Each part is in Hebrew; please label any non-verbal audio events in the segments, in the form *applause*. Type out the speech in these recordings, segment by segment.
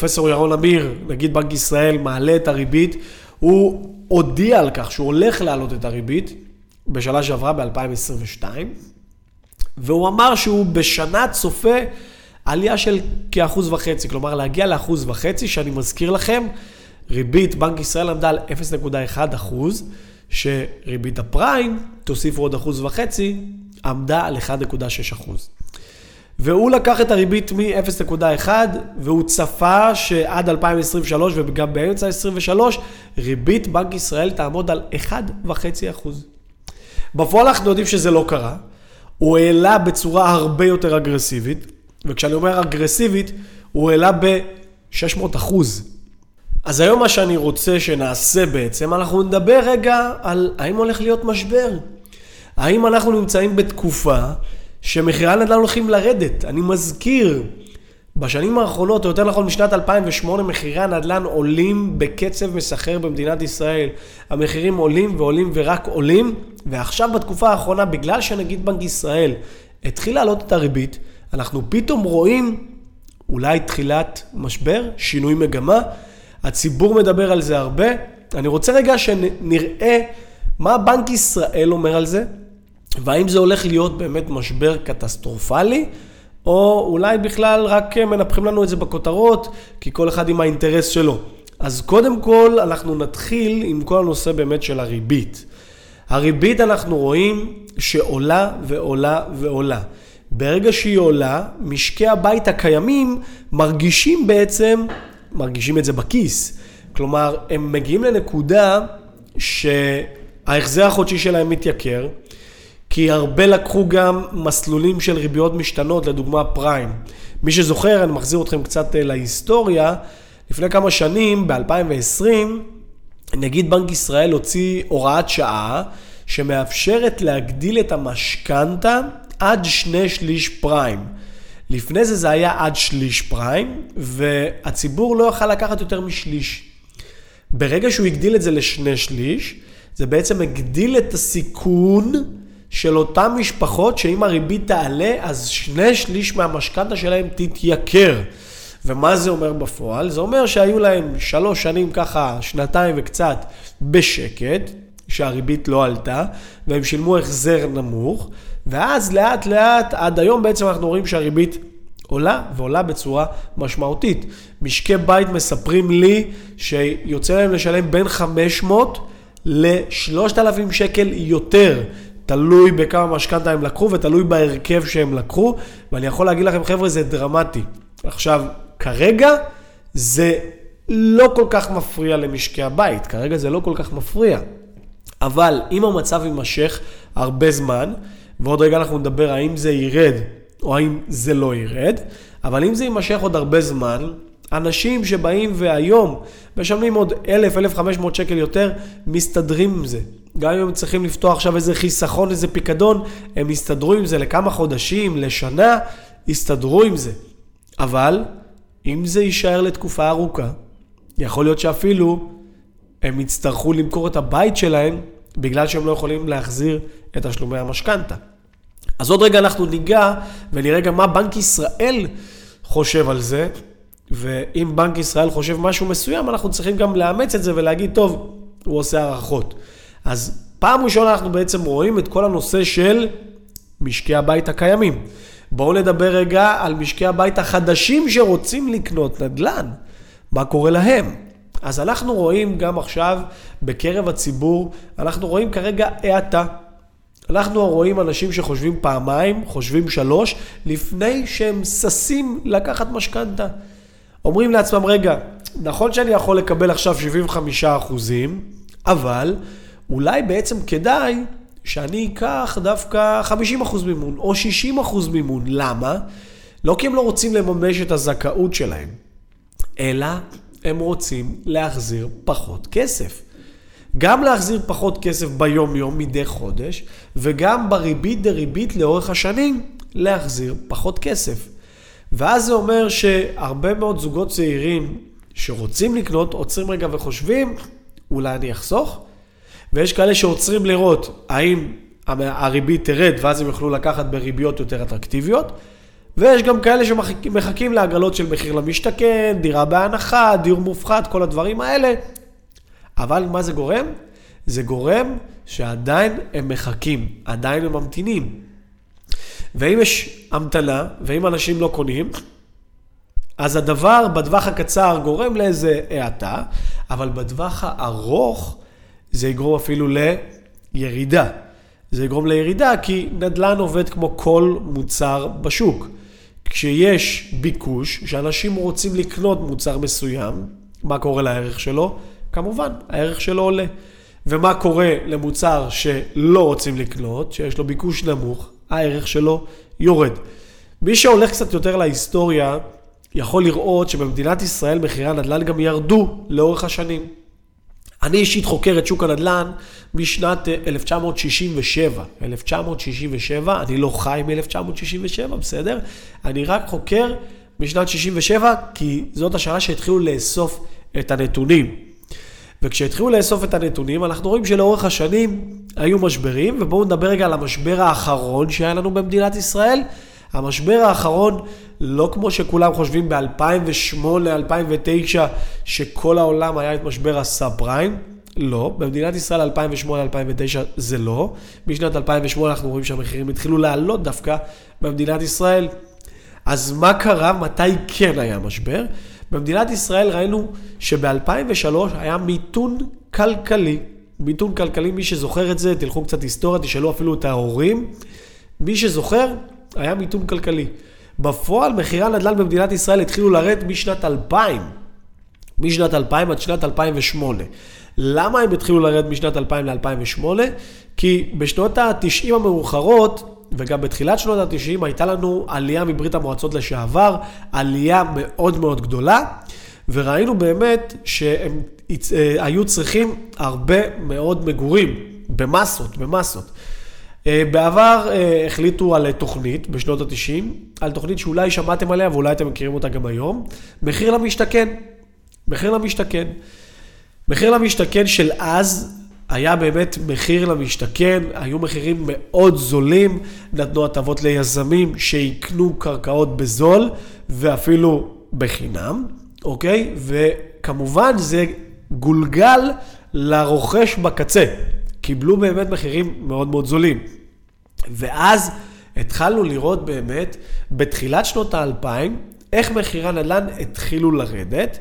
פרופסור ירון אמיר, נגיד בנק ישראל, מעלה את הריבית, הוא הודיע על כך שהוא הולך להעלות את הריבית בשנה שעברה ב-2022, והוא אמר שהוא בשנה צופה עלייה של כאחוז וחצי, כלומר להגיע לאחוז וחצי, שאני מזכיר לכם, ריבית בנק ישראל עמדה על 0.1 אחוז, שריבית הפריים, תוסיפו עוד אחוז וחצי, עמדה על 1.6 אחוז. והוא לקח את הריבית מ-0.1 והוא צפה שעד 2023 וגם באמצע 2023 ריבית בנק ישראל תעמוד על 1.5 אחוז. בפועל אנחנו יודעים שזה לא קרה, הוא העלה בצורה הרבה יותר אגרסיבית, וכשאני אומר אגרסיבית, הוא העלה ב-600 אחוז. אז היום מה שאני רוצה שנעשה בעצם, אנחנו נדבר רגע על האם הולך להיות משבר. האם אנחנו נמצאים בתקופה שמחירי הנדל"ן הולכים לרדת. אני מזכיר, בשנים האחרונות, או יותר נכון משנת 2008, מחירי הנדל"ן עולים בקצב מסחר במדינת ישראל. המחירים עולים ועולים ורק עולים, ועכשיו בתקופה האחרונה, בגלל שנגיד בנק ישראל התחיל להעלות את הריבית, אנחנו פתאום רואים אולי תחילת משבר, שינוי מגמה. הציבור מדבר על זה הרבה. אני רוצה רגע שנראה מה בנק ישראל אומר על זה, והאם זה הולך להיות באמת משבר קטסטרופלי, או אולי בכלל רק מנפחים לנו את זה בכותרות, כי כל אחד עם האינטרס שלו. אז קודם כל, אנחנו נתחיל עם כל הנושא באמת של הריבית. הריבית אנחנו רואים שעולה ועולה ועולה. ברגע שהיא עולה, משקי הבית הקיימים מרגישים בעצם, מרגישים את זה בכיס. כלומר, הם מגיעים לנקודה שההחזר החודשי שלהם מתייקר, כי הרבה לקחו גם מסלולים של ריביות משתנות, לדוגמה פריים. מי שזוכר, אני מחזיר אתכם קצת אה, להיסטוריה, לפני כמה שנים, ב-2020, נגיד בנק ישראל הוציא הוראת שעה שמאפשרת להגדיל את המשכנתה עד שני שליש פריים. לפני זה זה היה עד שליש פריים, והציבור לא יכל לקחת יותר משליש. ברגע שהוא הגדיל את זה לשני שליש, זה בעצם הגדיל את הסיכון של אותן משפחות שאם הריבית תעלה, אז שני שליש מהמשכנתה שלהם תתייקר. ומה זה אומר בפועל? זה אומר שהיו להם שלוש שנים ככה, שנתיים וקצת בשקט, שהריבית לא עלתה, והם שילמו החזר נמוך, ואז לאט לאט, עד היום בעצם אנחנו רואים שהריבית עולה, ועולה בצורה משמעותית. משקי בית מספרים לי שיוצא להם לשלם בין 500 ל-3,000 שקל יותר תלוי בכמה משכנתה הם לקחו ותלוי בהרכב שהם לקחו, ואני יכול להגיד לכם, חבר'ה, זה דרמטי. עכשיו, כרגע זה לא כל כך מפריע למשקי הבית, כרגע זה לא כל כך מפריע. אבל אם המצב יימשך הרבה זמן, ועוד רגע אנחנו נדבר האם זה ירד או האם זה לא ירד, אבל אם זה יימשך עוד הרבה זמן, אנשים שבאים והיום משלמים עוד 1,000-1,500 שקל יותר, מסתדרים עם זה. גם אם הם צריכים לפתוח עכשיו איזה חיסכון, איזה פיקדון, הם יסתדרו עם זה לכמה חודשים, לשנה, יסתדרו עם זה. אבל אם זה יישאר לתקופה ארוכה, יכול להיות שאפילו הם יצטרכו למכור את הבית שלהם בגלל שהם לא יכולים להחזיר את תשלומי המשכנתה. אז עוד רגע אנחנו ניגע ונראה גם מה בנק ישראל חושב על זה, ואם בנק ישראל חושב משהו מסוים, אנחנו צריכים גם לאמץ את זה ולהגיד, טוב, הוא עושה הערכות. אז פעם ראשונה אנחנו בעצם רואים את כל הנושא של משקי הבית הקיימים. בואו נדבר רגע על משקי הבית החדשים שרוצים לקנות נדל"ן. מה קורה להם? אז אנחנו רואים גם עכשיו בקרב הציבור, אנחנו רואים כרגע האטה. אנחנו רואים אנשים שחושבים פעמיים, חושבים שלוש, לפני שהם ששים לקחת משכנתה. אומרים לעצמם, רגע, נכון שאני יכול לקבל עכשיו 75 אחוזים, אבל אולי בעצם כדאי שאני אקח דווקא 50% מימון או 60% מימון. למה? לא כי הם לא רוצים לממש את הזכאות שלהם, אלא הם רוצים להחזיר פחות כסף. גם להחזיר פחות כסף ביום-יום מדי חודש, וגם בריבית דריבית לאורך השנים להחזיר פחות כסף. ואז זה אומר שהרבה מאוד זוגות צעירים שרוצים לקנות, עוצרים רגע וחושבים, אולי אני אחסוך? ויש כאלה שעוצרים לראות האם הריבית תרד ואז הם יוכלו לקחת בריביות יותר אטרקטיביות, ויש גם כאלה שמחכים להגרלות של מחיר למשתכן, דירה בהנחה, דיור מופחת, כל הדברים האלה. אבל מה זה גורם? זה גורם שעדיין הם מחכים, עדיין הם ממתינים. ואם יש המתנה, ואם אנשים לא קונים, אז הדבר בטווח הקצר גורם לאיזה האטה, אבל בטווח הארוך זה יגרום אפילו לירידה. זה יגרום לירידה כי נדל"ן עובד כמו כל מוצר בשוק. כשיש ביקוש, שאנשים רוצים לקנות מוצר מסוים, מה קורה לערך שלו? כמובן, הערך שלו עולה. ומה קורה למוצר שלא רוצים לקנות, שיש לו ביקוש נמוך, הערך שלו יורד. מי שהולך קצת יותר להיסטוריה, יכול לראות שבמדינת ישראל מחירי הנדל"ן גם ירדו לאורך השנים. אני אישית חוקר את שוק הנדל"ן משנת 1967. אה, 1967, אני לא חי מ-1967, בסדר? אני רק חוקר משנת 67, כי זאת השנה שהתחילו לאסוף את הנתונים. וכשהתחילו לאסוף את הנתונים, אנחנו רואים שלאורך השנים היו משברים, ובואו נדבר רגע על המשבר האחרון שהיה לנו במדינת ישראל. המשבר האחרון, לא כמו שכולם חושבים ב-2008, 2009, שכל העולם היה את משבר הסאב פריים. לא, במדינת ישראל 2008-2009 זה לא. בשנת 2008 אנחנו רואים שהמחירים התחילו לעלות דווקא במדינת ישראל. אז מה קרה? מתי כן היה משבר? במדינת ישראל ראינו שב-2003 היה מיתון כלכלי. מיתון כלכלי, מי שזוכר את זה, תלכו קצת היסטוריה, תשאלו אפילו את ההורים. מי שזוכר, היה מיתון כלכלי. בפועל מחירי הנדל"ן במדינת ישראל התחילו לרדת משנת 2000. משנת 2000 עד שנת 2008. למה הם התחילו לרדת משנת 2000 ל-2008? כי בשנות ה-90 המאוחרות, וגם בתחילת שנות ה-90 הייתה לנו עלייה מברית המועצות לשעבר, עלייה מאוד מאוד גדולה, וראינו באמת שהם אה, היו צריכים הרבה מאוד מגורים, במסות, במסות. אה, בעבר אה, החליטו על תוכנית בשנות ה-90, על תוכנית שאולי שמעתם עליה ואולי אתם מכירים אותה גם היום, מחיר למשתכן. מחיר למשתכן. מחיר למשתכן של אז היה באמת מחיר למשתכן, היו מחירים מאוד זולים, נתנו הטבות ליזמים שיקנו קרקעות בזול ואפילו בחינם, אוקיי? וכמובן זה גולגל לרוכש בקצה. קיבלו באמת מחירים מאוד מאוד זולים. ואז התחלנו לראות באמת, בתחילת שנות האלפיים, איך מחירי הנדל"ן התחילו לרדת.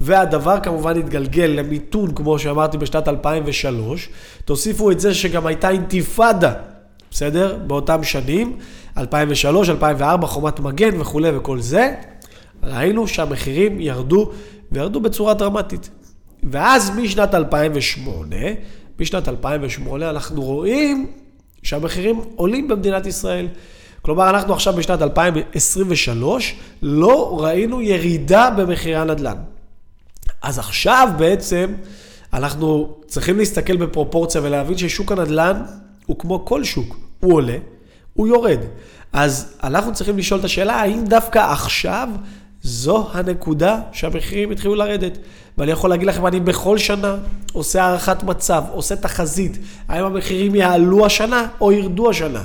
והדבר כמובן התגלגל למיתון, כמו שאמרתי, בשנת 2003. תוסיפו את זה שגם הייתה אינתיפאדה, בסדר? באותם שנים, 2003, 2004, חומת מגן וכולי וכל זה. ראינו שהמחירים ירדו, וירדו בצורה דרמטית. ואז משנת 2008, משנת 2008 אנחנו רואים שהמחירים עולים במדינת ישראל. כלומר, אנחנו עכשיו בשנת 2023 לא ראינו ירידה במחירי הנדל"ן. אז עכשיו בעצם אנחנו צריכים להסתכל בפרופורציה ולהבין ששוק הנדל"ן הוא כמו כל שוק, הוא עולה, הוא יורד. אז אנחנו צריכים לשאול את השאלה, האם דווקא עכשיו זו הנקודה שהמחירים התחילו לרדת? ואני יכול להגיד לכם, אני בכל שנה עושה הערכת מצב, עושה תחזית, האם המחירים יעלו השנה או ירדו השנה.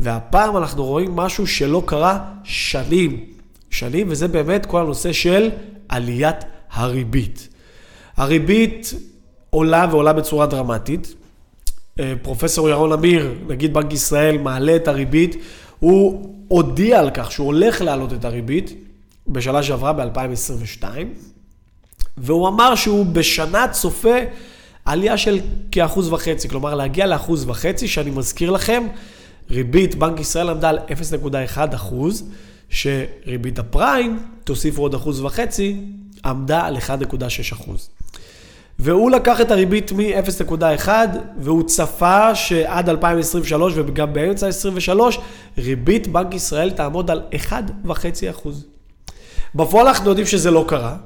והפעם אנחנו רואים משהו שלא קרה שנים. שנים, וזה באמת כל הנושא של עליית הריבית. הריבית עולה ועולה בצורה דרמטית. אה, פרופסור ירון אמיר, נגיד בנק ישראל, מעלה את הריבית. הוא הודיע על כך שהוא הולך להעלות את הריבית בשנה שעברה ב-2022, והוא אמר שהוא בשנה צופה עלייה של כאחוז וחצי, כלומר להגיע לאחוז וחצי, שאני מזכיר לכם, ריבית בנק ישראל עמדה על 0.1 אחוז, שריבית הפריים, תוסיפו עוד אחוז וחצי, עמדה על 1.6 אחוז. והוא לקח את הריבית מ-0.1 והוא צפה שעד 2023 וגם באמצע 2023 ריבית בנק ישראל תעמוד על 1.5 אחוז. בפועל אנחנו יודעים שזה לא קרה,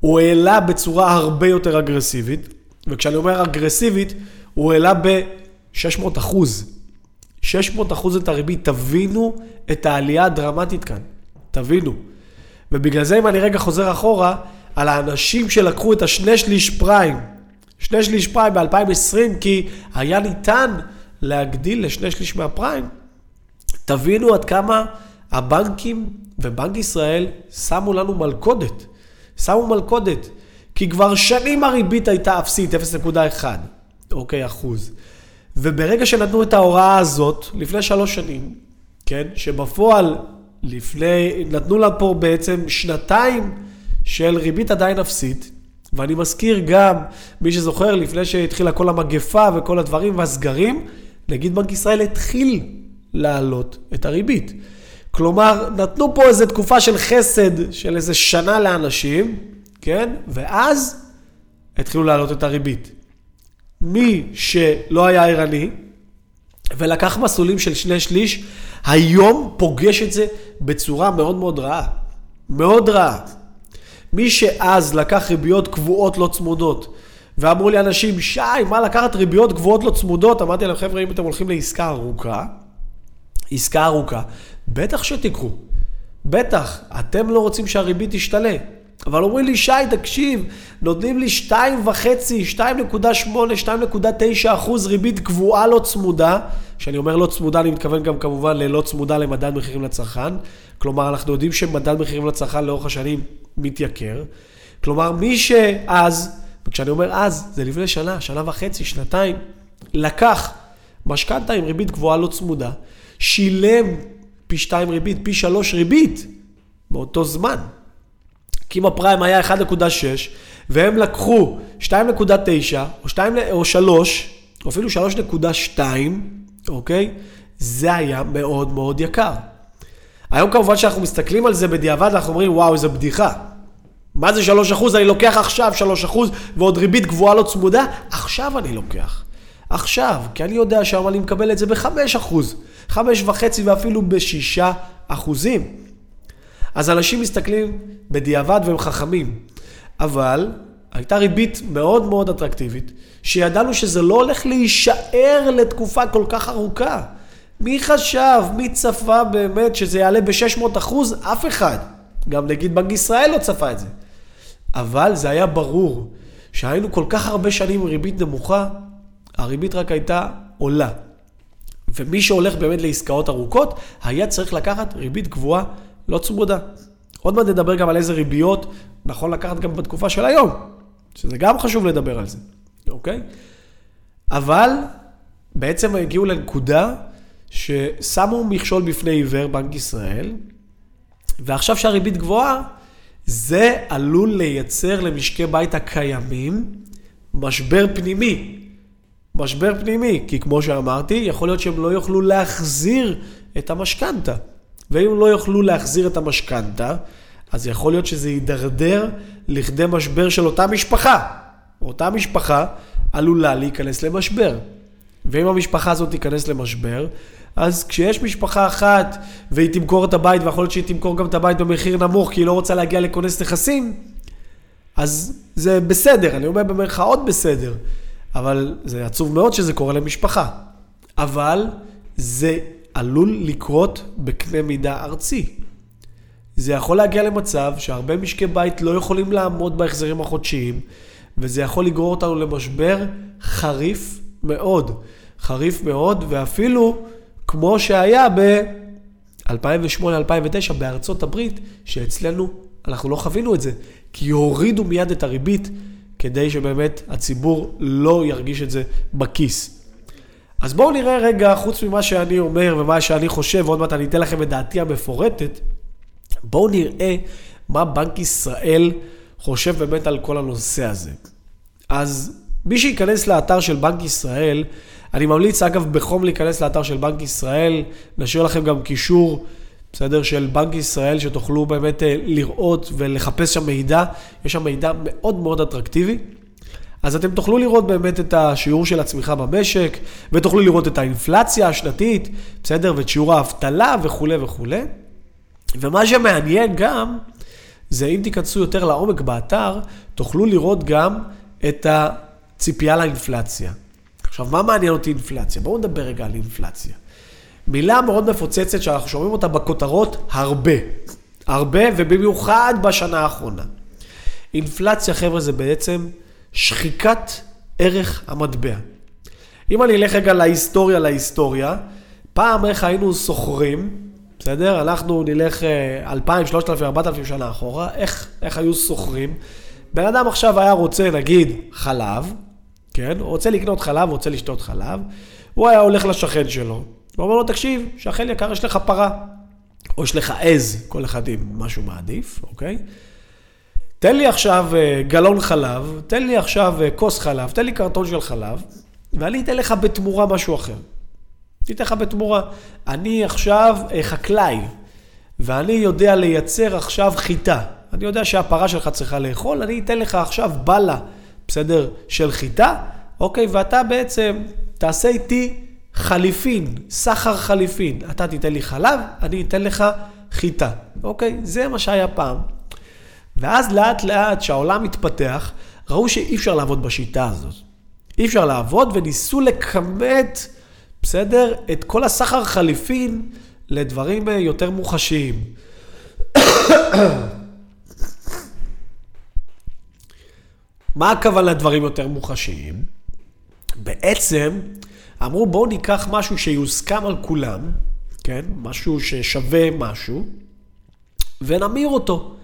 הוא העלה בצורה הרבה יותר אגרסיבית, וכשאני אומר אגרסיבית, הוא העלה ב-600 אחוז. 600 אחוז את הריבית, תבינו את העלייה הדרמטית כאן, תבינו. ובגלל זה אם אני רגע חוזר אחורה, על האנשים שלקחו את השני שליש פריים, שני שליש פריים ב-2020, כי היה ניתן להגדיל לשני שליש מהפריים, תבינו עד כמה הבנקים ובנק ישראל שמו לנו מלכודת. שמו מלכודת. כי כבר שנים הריבית הייתה אפסית, 0.1, אוקיי, אחוז. וברגע שנתנו את ההוראה הזאת, לפני שלוש שנים, כן, שבפועל, לפני, נתנו לה פה בעצם שנתיים של ריבית עדיין אפסית, ואני מזכיר גם, מי שזוכר, לפני שהתחילה כל המגפה וכל הדברים והסגרים, נגיד בנק ישראל התחיל להעלות את הריבית. כלומר, נתנו פה איזו תקופה של חסד של איזה שנה לאנשים, כן? ואז התחילו להעלות את הריבית. מי שלא היה ערני ולקח מסלולים של שני שליש, היום פוגש את זה בצורה מאוד מאוד רעה. מאוד רעה. מי שאז לקח ריביות קבועות לא צמודות, ואמרו לי אנשים, שי, מה לקחת ריביות קבועות לא צמודות? אמרתי להם, חבר'ה, אם אתם הולכים לעסקה ארוכה, עסקה ארוכה, בטח שתיקחו. בטח, אתם לא רוצים שהריבית תשתלה. אבל אומרים לי, שי, תקשיב, נותנים לי 2.5, 2.8, 2.9 אחוז ריבית קבועה לא צמודה. כשאני אומר לא צמודה, אני מתכוון גם כמובן ללא צמודה למדד מחירים לצרכן. כלומר, אנחנו יודעים שמדד מחירים לצרכן לאורך השנים מתייקר. כלומר, מי שאז, וכשאני אומר אז, זה לפני שנה, שנה וחצי, שנתיים, לקח משכנתה עם ריבית גבוהה לא צמודה, שילם פי 2 ריבית, פי 3 ריבית, באותו זמן. כי אם הפריים היה 1.6, והם לקחו 2.9, או 2, או 3, או אפילו 3.2, אוקיי? זה היה מאוד מאוד יקר. היום כמובן שאנחנו מסתכלים על זה בדיעבד, אנחנו אומרים, וואו, איזה בדיחה. מה זה 3 אחוז? אני לוקח עכשיו 3 אחוז, ועוד ריבית גבוהה לא צמודה? עכשיו אני לוקח. עכשיו, כי אני יודע שהיום אני מקבל את זה ב-5 5 וחצי ואפילו ב-6 אחוזים. אז אנשים מסתכלים בדיעבד והם חכמים. אבל הייתה ריבית מאוד מאוד אטרקטיבית, שידענו שזה לא הולך להישאר לתקופה כל כך ארוכה. מי חשב, מי צפה באמת שזה יעלה ב-600 אחוז? אף אחד. גם נגיד בנק ישראל לא צפה את זה. אבל זה היה ברור שהיינו כל כך הרבה שנים עם ריבית נמוכה, הריבית רק הייתה עולה. ומי שהולך באמת לעסקאות ארוכות, היה צריך לקחת ריבית גבוהה לא צמודה. עוד מעט נדבר גם על איזה ריביות נכון לקחת גם בתקופה של היום, שזה גם חשוב לדבר על זה, אוקיי? אבל בעצם הגיעו לנקודה ששמו מכשול בפני עיוור, בנק ישראל, ועכשיו שהריבית גבוהה, זה עלול לייצר למשקי בית הקיימים משבר פנימי. משבר פנימי, כי כמו שאמרתי, יכול להיות שהם לא יוכלו להחזיר את המשכנתה. ואם לא יוכלו להחזיר את המשכנתה, אז יכול להיות שזה יידרדר לכדי משבר של אותה משפחה. אותה משפחה עלולה להיכנס למשבר. ואם המשפחה הזאת תיכנס למשבר, אז כשיש משפחה אחת והיא תמכור את הבית, ויכול להיות שהיא תמכור גם את הבית במחיר נמוך כי היא לא רוצה להגיע לכונס נכסים, אז זה בסדר, אני אומר במרכאות בסדר, אבל זה עצוב מאוד שזה קורה למשפחה. אבל זה עלול לקרות בקנה מידה ארצי. זה יכול להגיע למצב שהרבה משקי בית לא יכולים לעמוד בהחזרים החודשיים, וזה יכול לגרור אותנו למשבר חריף מאוד. חריף מאוד, ואפילו כמו שהיה ב-2008-2009 בארצות הברית, שאצלנו אנחנו לא חווינו את זה, כי הורידו מיד את הריבית כדי שבאמת הציבור לא ירגיש את זה בכיס. אז בואו נראה רגע, חוץ ממה שאני אומר ומה שאני חושב, ועוד מעט אני אתן לכם את דעתי המפורטת, בואו נראה מה בנק ישראל חושב באמת על כל הנושא הזה. אז מי שייכנס לאתר של בנק ישראל, אני ממליץ אגב בחום להיכנס לאתר של בנק ישראל, נשאיר לכם גם קישור, בסדר, של בנק ישראל, שתוכלו באמת אה, לראות ולחפש שם מידע, יש שם מידע מאוד מאוד אטרקטיבי. אז אתם תוכלו לראות באמת את השיעור של הצמיחה במשק, ותוכלו לראות את האינפלציה השנתית, בסדר? ואת שיעור האבטלה וכולי וכולי. ומה שמעניין גם, זה אם תיכנסו יותר לעומק באתר, תוכלו לראות גם את הציפייה לאינפלציה. עכשיו, מה מעניין אותי אינפלציה? בואו נדבר רגע על אינפלציה. מילה מאוד מפוצצת שאנחנו שומעים אותה בכותרות הרבה. הרבה, ובמיוחד בשנה האחרונה. אינפלציה, חבר'ה, זה בעצם שחיקת ערך המטבע. אם אני אלך רגע להיסטוריה, להיסטוריה, פעם איך היינו סוחרים, בסדר? אנחנו נלך 2,000, 3,000, 4,000 שנה אחורה, איך, איך היו סוחרים? בן אדם עכשיו היה רוצה, נגיד, חלב, כן? רוצה לקנות חלב, רוצה לשתות חלב, הוא היה הולך לשכן שלו, הוא אומר לו, תקשיב, שכן יקר, יש לך פרה, או יש לך עז, כל אחד עם משהו מעדיף, אוקיי? תן לי עכשיו אה, גלון חלב, תן לי עכשיו אה, כוס חלב, תן לי קרטון של חלב, ואני אתן לך בתמורה משהו אחר. אתן לך בתמורה. אני עכשיו אה, חקלאי, ואני יודע לייצר עכשיו חיטה. אני יודע שהפרה שלך צריכה לאכול, אני אתן לך עכשיו בלה, בסדר, של חיטה, אוקיי? ואתה בעצם תעשה איתי חליפין, סחר חליפין. אתה תיתן לי חלב, אני אתן לך חיטה, אוקיי? זה מה שהיה פעם. ואז לאט לאט, כשהעולם מתפתח, ראו שאי אפשר לעבוד בשיטה הזאת. אי אפשר לעבוד, וניסו לכמת, בסדר, את כל הסחר חליפין לדברים אה, יותר מוחשיים. *coughs* מה הכוונה לדברים יותר מוחשיים? בעצם אמרו בואו ניקח משהו שיוסכם על כולם, כן? משהו ששווה משהו, ונמיר אותו.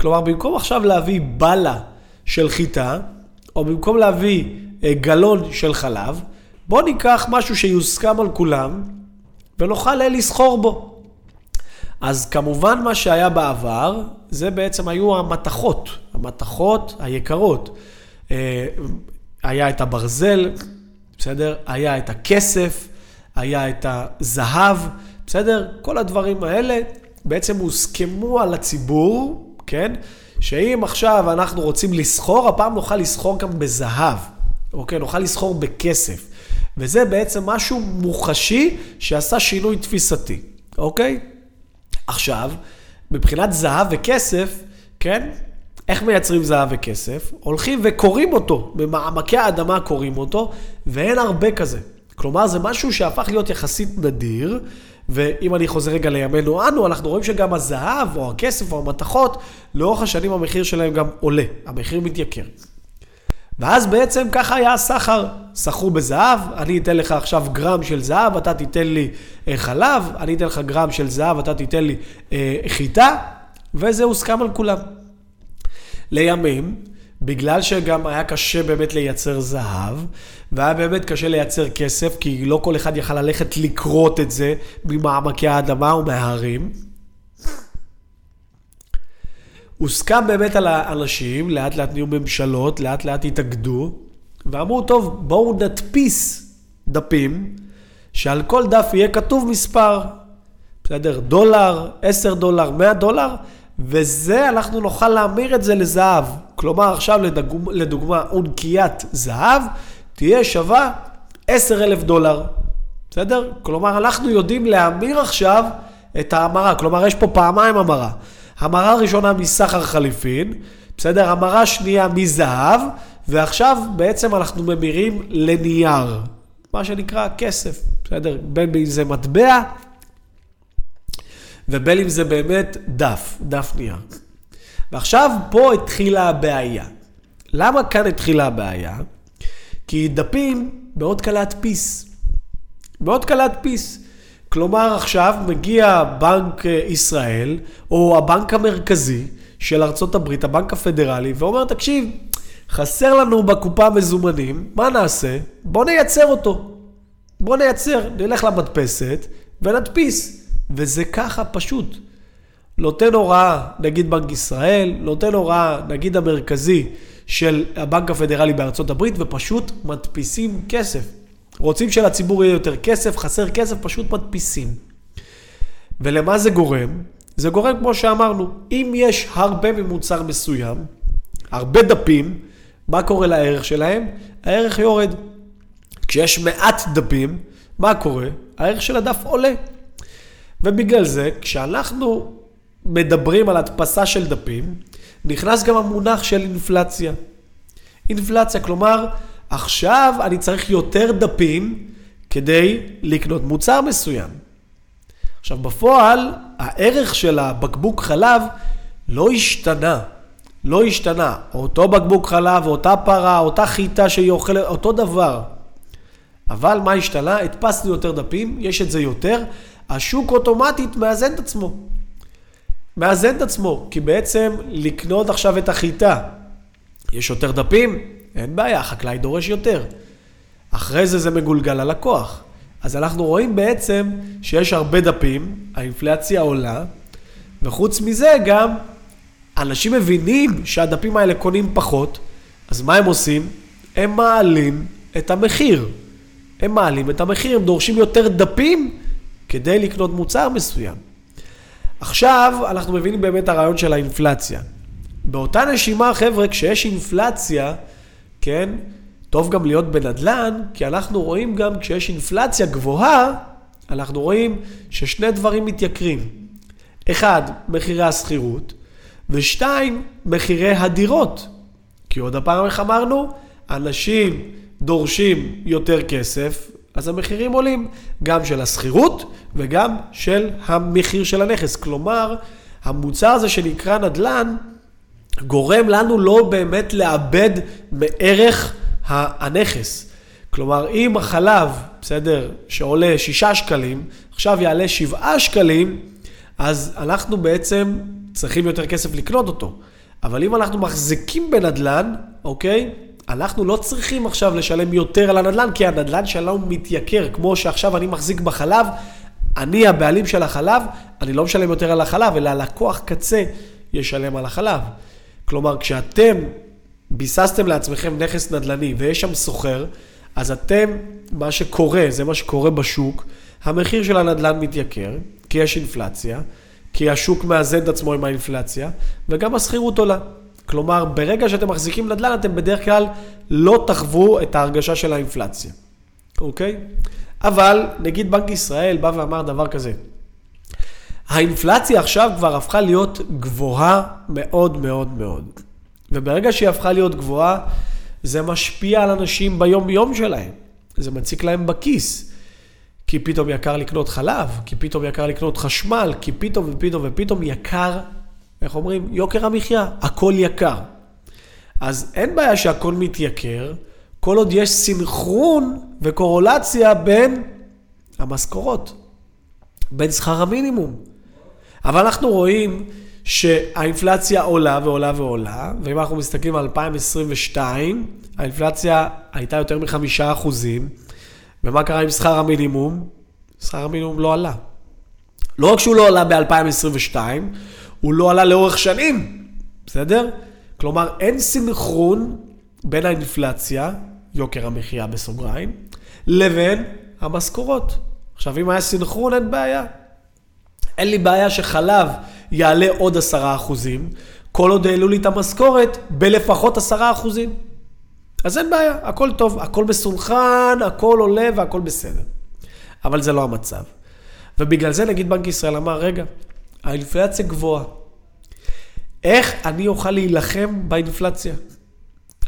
כלומר, במקום עכשיו להביא בלה של חיטה, או במקום להביא אה, גלון של חלב, בואו ניקח משהו שיוסכם על כולם, ונוכל אה, לסחור בו. אז כמובן מה שהיה בעבר, זה בעצם היו המתכות, המתכות היקרות. אה, היה את הברזל, בסדר? היה את הכסף, היה את הזהב, בסדר? כל הדברים האלה בעצם הוסכמו על הציבור, כן? שאם עכשיו אנחנו רוצים לסחור, הפעם נוכל לסחור גם בזהב, אוקיי? נוכל לסחור בכסף. וזה בעצם משהו מוחשי שעשה שינוי תפיסתי, אוקיי? עכשיו, מבחינת זהב וכסף, כן? איך מייצרים זהב וכסף? הולכים וקוראים אותו, במעמקי האדמה קוראים אותו, ואין הרבה כזה. כלומר, זה משהו שהפך להיות יחסית נדיר, ואם אני חוזר רגע לימינו אנו, אנחנו רואים שגם הזהב, או הכסף, או המתכות, לאורך השנים המחיר שלהם גם עולה, המחיר מתייקר. ואז בעצם ככה היה הסחר, סחרו בזהב, אני אתן לך עכשיו גרם של זהב, אתה תיתן לי אה, חלב, אני אתן לך גרם של זהב, אתה תיתן לי אה, חיטה, וזה הוסכם על כולם. לימים, בגלל שגם היה קשה באמת לייצר זהב, והיה באמת קשה לייצר כסף, כי לא כל אחד יכל ללכת לקרות את זה ממעמקי האדמה ומההרים. הוסכם באמת על האנשים, לאט לאט נהיו ממשלות, לאט לאט התאגדו, ואמרו, טוב, בואו נדפיס דפים, שעל כל דף יהיה כתוב מספר, בסדר? דולר, 10 דולר, 100 דולר, וזה, אנחנו נוכל להמיר את זה לזהב. כלומר, עכשיו לדוגמה, לדוגמה אונקיית זהב תהיה שווה 10 אלף דולר. בסדר? כלומר, אנחנו יודעים להמיר עכשיו את ההמרה. כלומר, יש פה פעמיים המרה. המרה ראשונה מסחר חליפין, בסדר? המרה שנייה מזהב, ועכשיו בעצם אנחנו ממירים לנייר, מה שנקרא כסף, בסדר? בין אם זה מטבע ובין אם זה באמת דף, דף נייר. ועכשיו פה התחילה הבעיה. למה כאן התחילה הבעיה? כי דפים מאוד קל להדפיס. מאוד קל להדפיס. כלומר, עכשיו מגיע בנק אה, ישראל, או הבנק המרכזי של הברית, הבנק הפדרלי, ואומר, תקשיב, חסר לנו בקופה מזומנים, מה נעשה? בוא נייצר אותו. בוא נייצר, נלך למדפסת ונדפיס. וזה ככה פשוט. נותן הוראה, נגיד בנק ישראל, נותן הוראה, נגיד המרכזי של הבנק הפדרלי בארצות הברית, ופשוט מדפיסים כסף. רוצים שלציבור יהיה יותר כסף, חסר כסף, פשוט מדפיסים. ולמה זה גורם? זה גורם, כמו שאמרנו, אם יש הרבה ממוצר מסוים, הרבה דפים, מה קורה לערך שלהם? הערך יורד. כשיש מעט דפים, מה קורה? הערך של הדף עולה. ובגלל זה, כשאנחנו מדברים על הדפסה של דפים, נכנס גם המונח של אינפלציה. אינפלציה, כלומר, עכשיו אני צריך יותר דפים כדי לקנות מוצר מסוים. עכשיו, בפועל, הערך של הבקבוק חלב לא השתנה. לא השתנה. אותו בקבוק חלב, אותה פרה, אותה חיטה שהיא אוכלת, אותו דבר. אבל מה השתנה? הדפסנו יותר דפים, יש את זה יותר, השוק אוטומטית מאזן את עצמו. מאזן את עצמו, כי בעצם לקנות עכשיו את החיטה, יש יותר דפים? אין בעיה, החקלאי דורש יותר. אחרי זה זה מגולגל ללקוח. אז אנחנו רואים בעצם שיש הרבה דפים, האינפלציה עולה, וחוץ מזה גם אנשים מבינים שהדפים האלה קונים פחות, אז מה הם עושים? הם מעלים את המחיר. הם מעלים את המחיר, הם דורשים יותר דפים כדי לקנות מוצר מסוים. עכשיו אנחנו מבינים באמת הרעיון של האינפלציה. באותה נשימה, חבר'ה, כשיש אינפלציה, כן, טוב גם להיות בנדל"ן, כי אנחנו רואים גם כשיש אינפלציה גבוהה, אנחנו רואים ששני דברים מתייקרים. אחד, מחירי השכירות, ושתיים, מחירי הדירות. כי עוד הפעם, איך אמרנו? אנשים דורשים יותר כסף, אז המחירים עולים, גם של השכירות וגם של המחיר של הנכס. כלומר, המוצר הזה שנקרא נדל"ן, גורם לנו לא באמת לאבד מערך הנכס. כלומר, אם החלב, בסדר, שעולה 6 שקלים, עכשיו יעלה 7 שקלים, אז אנחנו בעצם צריכים יותר כסף לקנות אותו. אבל אם אנחנו מחזיקים בנדל"ן, אוקיי? אנחנו לא צריכים עכשיו לשלם יותר על הנדל"ן, כי הנדל"ן שלנו מתייקר, כמו שעכשיו אני מחזיק בחלב, אני הבעלים של החלב, אני לא משלם יותר על החלב, אלא הלקוח קצה ישלם על החלב. כלומר, כשאתם ביססתם לעצמכם נכס נדל"ני ויש שם סוחר, אז אתם, מה שקורה, זה מה שקורה בשוק, המחיר של הנדל"ן מתייקר, כי יש אינפלציה, כי השוק מאזן את עצמו עם האינפלציה, וגם השכירות עולה. כלומר, ברגע שאתם מחזיקים נדל"ן, אתם בדרך כלל לא תחוו את ההרגשה של האינפלציה, אוקיי? אבל נגיד בנק ישראל בא ואמר דבר כזה, האינפלציה עכשיו כבר הפכה להיות גבוהה מאוד מאוד מאוד. וברגע שהיא הפכה להיות גבוהה, זה משפיע על אנשים ביום-יום שלהם. זה מציק להם בכיס. כי פתאום יקר לקנות חלב, כי פתאום יקר לקנות חשמל, כי פתאום ופתאום ופתאום יקר, איך אומרים? יוקר המחיה, הכל יקר. אז אין בעיה שהכל מתייקר, כל עוד יש סינכרון וקורולציה בין המשכורות, בין שכר המינימום. אבל אנחנו רואים שהאינפלציה עולה ועולה ועולה, ואם אנחנו מסתכלים על 2022, האינפלציה הייתה יותר מחמישה אחוזים, ומה קרה עם שכר המינימום? שכר המינימום לא עלה. לא רק שהוא לא עלה ב-2022, הוא לא עלה לאורך שנים, בסדר? כלומר, אין סינכרון בין האינפלציה, יוקר המחיה בסוגריים, לבין המשכורות. עכשיו, אם היה סינכרון, אין בעיה. אין לי בעיה שחלב יעלה עוד עשרה אחוזים, כל עוד העלו לי את המשכורת בלפחות עשרה אחוזים. אז אין בעיה, הכל טוב, הכל מסונכן, הכל עולה והכל בסדר. אבל זה לא המצב. ובגלל זה נגיד בנק ישראל אמר, רגע, האינפלציה גבוהה. איך אני אוכל להילחם באינפלציה?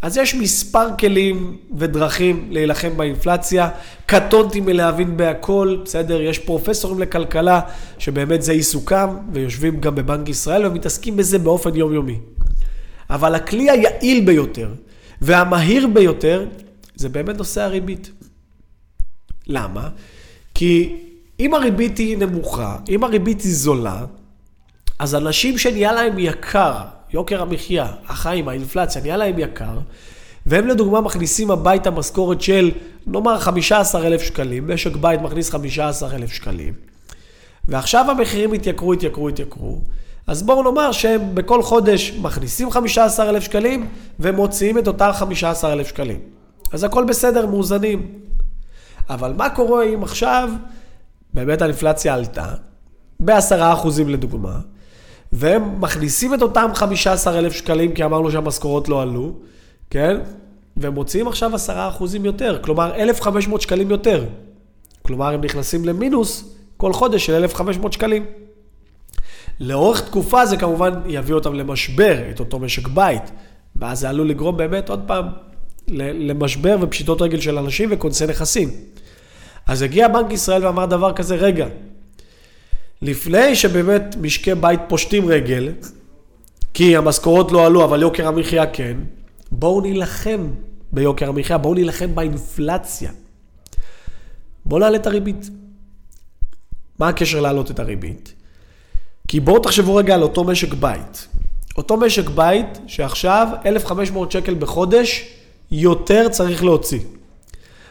אז יש מספר כלים ודרכים להילחם באינפלציה. קטונתי מלהבין בהכל, בסדר? יש פרופסורים לכלכלה שבאמת זה עיסוקם, ויושבים גם בבנק ישראל ומתעסקים בזה באופן יומיומי. אבל הכלי היעיל ביותר והמהיר ביותר זה באמת נושא הריבית. למה? כי אם הריבית היא נמוכה, אם הריבית היא זולה, אז אנשים שנהיה להם יקר, יוקר המחיה, החיים, האינפלציה, נהיה להם יקר, והם לדוגמה מכניסים הביתה משכורת של, נאמר, 15,000 שקלים, משק בית מכניס 15,000 שקלים, ועכשיו המחירים התייקרו, התייקרו, התייקרו, אז בואו נאמר שהם בכל חודש מכניסים 15,000 שקלים ומוציאים את אותם 15,000 שקלים. אז הכל בסדר, מאוזנים. אבל מה קורה אם עכשיו באמת האינפלציה עלתה, ב-10% לדוגמה, והם מכניסים את אותם 15,000 שקלים, כי אמרנו שהמשכורות לא עלו, כן? והם מוציאים עכשיו 10% יותר, כלומר 1,500 שקלים יותר. כלומר, הם נכנסים למינוס כל חודש של 1,500 שקלים. לאורך תקופה זה כמובן יביא אותם למשבר, את אותו משק בית, ואז זה עלול לגרום באמת עוד פעם למשבר ופשיטות רגל של אנשים וכונסי נכסים. אז הגיע בנק ישראל ואמר דבר כזה, רגע, לפני שבאמת משקי בית פושטים רגל, כי המשכורות לא עלו, אבל יוקר המחיה כן, בואו נילחם ביוקר המחיה, בואו נילחם באינפלציה. בואו נעלה את הריבית. מה הקשר להעלות את הריבית? כי בואו תחשבו רגע על אותו משק בית. אותו משק בית שעכשיו 1,500 שקל בחודש יותר צריך להוציא.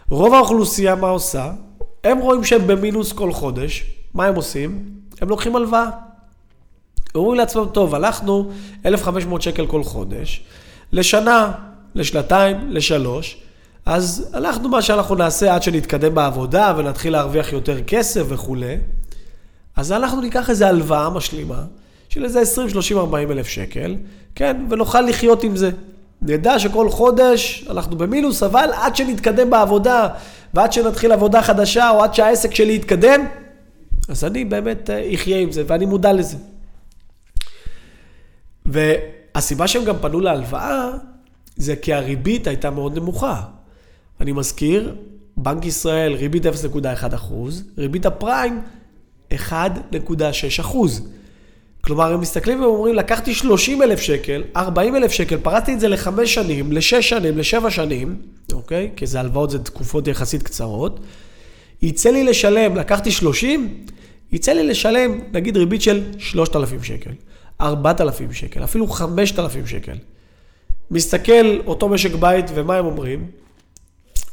רוב האוכלוסייה מה עושה? הם רואים שהם במינוס כל חודש, מה הם עושים? הם לוקחים הלוואה. אומרים לעצמם, טוב, הלכנו 1,500 שקל כל חודש, לשנה, לשנתיים, לשלוש, אז הלכנו מה שאנחנו נעשה עד שנתקדם בעבודה ונתחיל להרוויח יותר כסף וכולי. אז אנחנו ניקח איזו הלוואה משלימה של איזה 20, 30, 40 אלף שקל, כן, ונוכל לחיות עם זה. נדע שכל חודש אנחנו במינוס, אבל עד שנתקדם בעבודה ועד שנתחיל עבודה חדשה או עד שהעסק שלי יתקדם, אז אני באמת אה, אחיה עם זה ואני מודע לזה. והסיבה שהם גם פנו להלוואה זה כי הריבית הייתה מאוד נמוכה. אני מזכיר, בנק ישראל ריבית 0.1 ריבית הפריים 1.6 כלומר, הם מסתכלים ואומרים, לקחתי 30 אלף שקל, 40 אלף שקל, פרטתי את זה לחמש שנים, לשש שנים, לשבע שנים, אוקיי? כי זה הלוואות, זה תקופות יחסית קצרות. יצא לי לשלם, לקחתי 30, יצא לי לשלם, נגיד ריבית של 3,000 שקל, 4,000 שקל, אפילו 5,000 שקל. מסתכל אותו משק בית, ומה הם אומרים?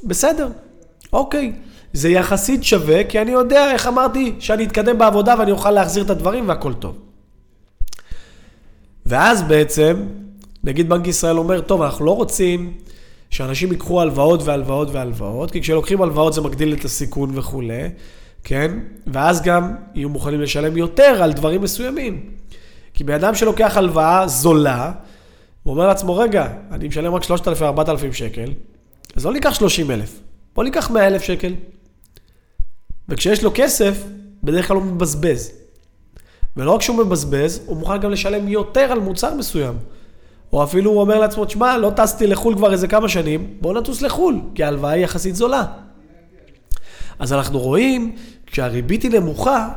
בסדר, אוקיי. זה יחסית שווה, כי אני יודע, איך אמרתי, שאני אתקדם בעבודה ואני אוכל להחזיר את הדברים והכל טוב. ואז בעצם, נגיד בנק ישראל אומר, טוב, אנחנו לא רוצים שאנשים ייקחו הלוואות והלוואות והלוואות, כי כשלוקחים הלוואות זה מגדיל את הסיכון וכולי, כן? ואז גם יהיו מוכנים לשלם יותר על דברים מסוימים. כי בן אדם שלוקח הלוואה זולה, הוא אומר לעצמו, רגע, אני משלם רק 3,000-4,000 שקל, אז לא ניקח 30,000, בוא ניקח 100,000 שקל. וכשיש לו כסף, בדרך כלל הוא מבזבז. ולא רק שהוא מבזבז, הוא מוכן גם לשלם יותר על מוצר מסוים. או אפילו הוא אומר לעצמו, תשמע, לא טסתי לחו"ל כבר איזה כמה שנים, בוא נטוס לחו"ל, כי ההלוואה היא יחסית זולה. אז אנחנו רואים, כשהריבית היא נמוכה,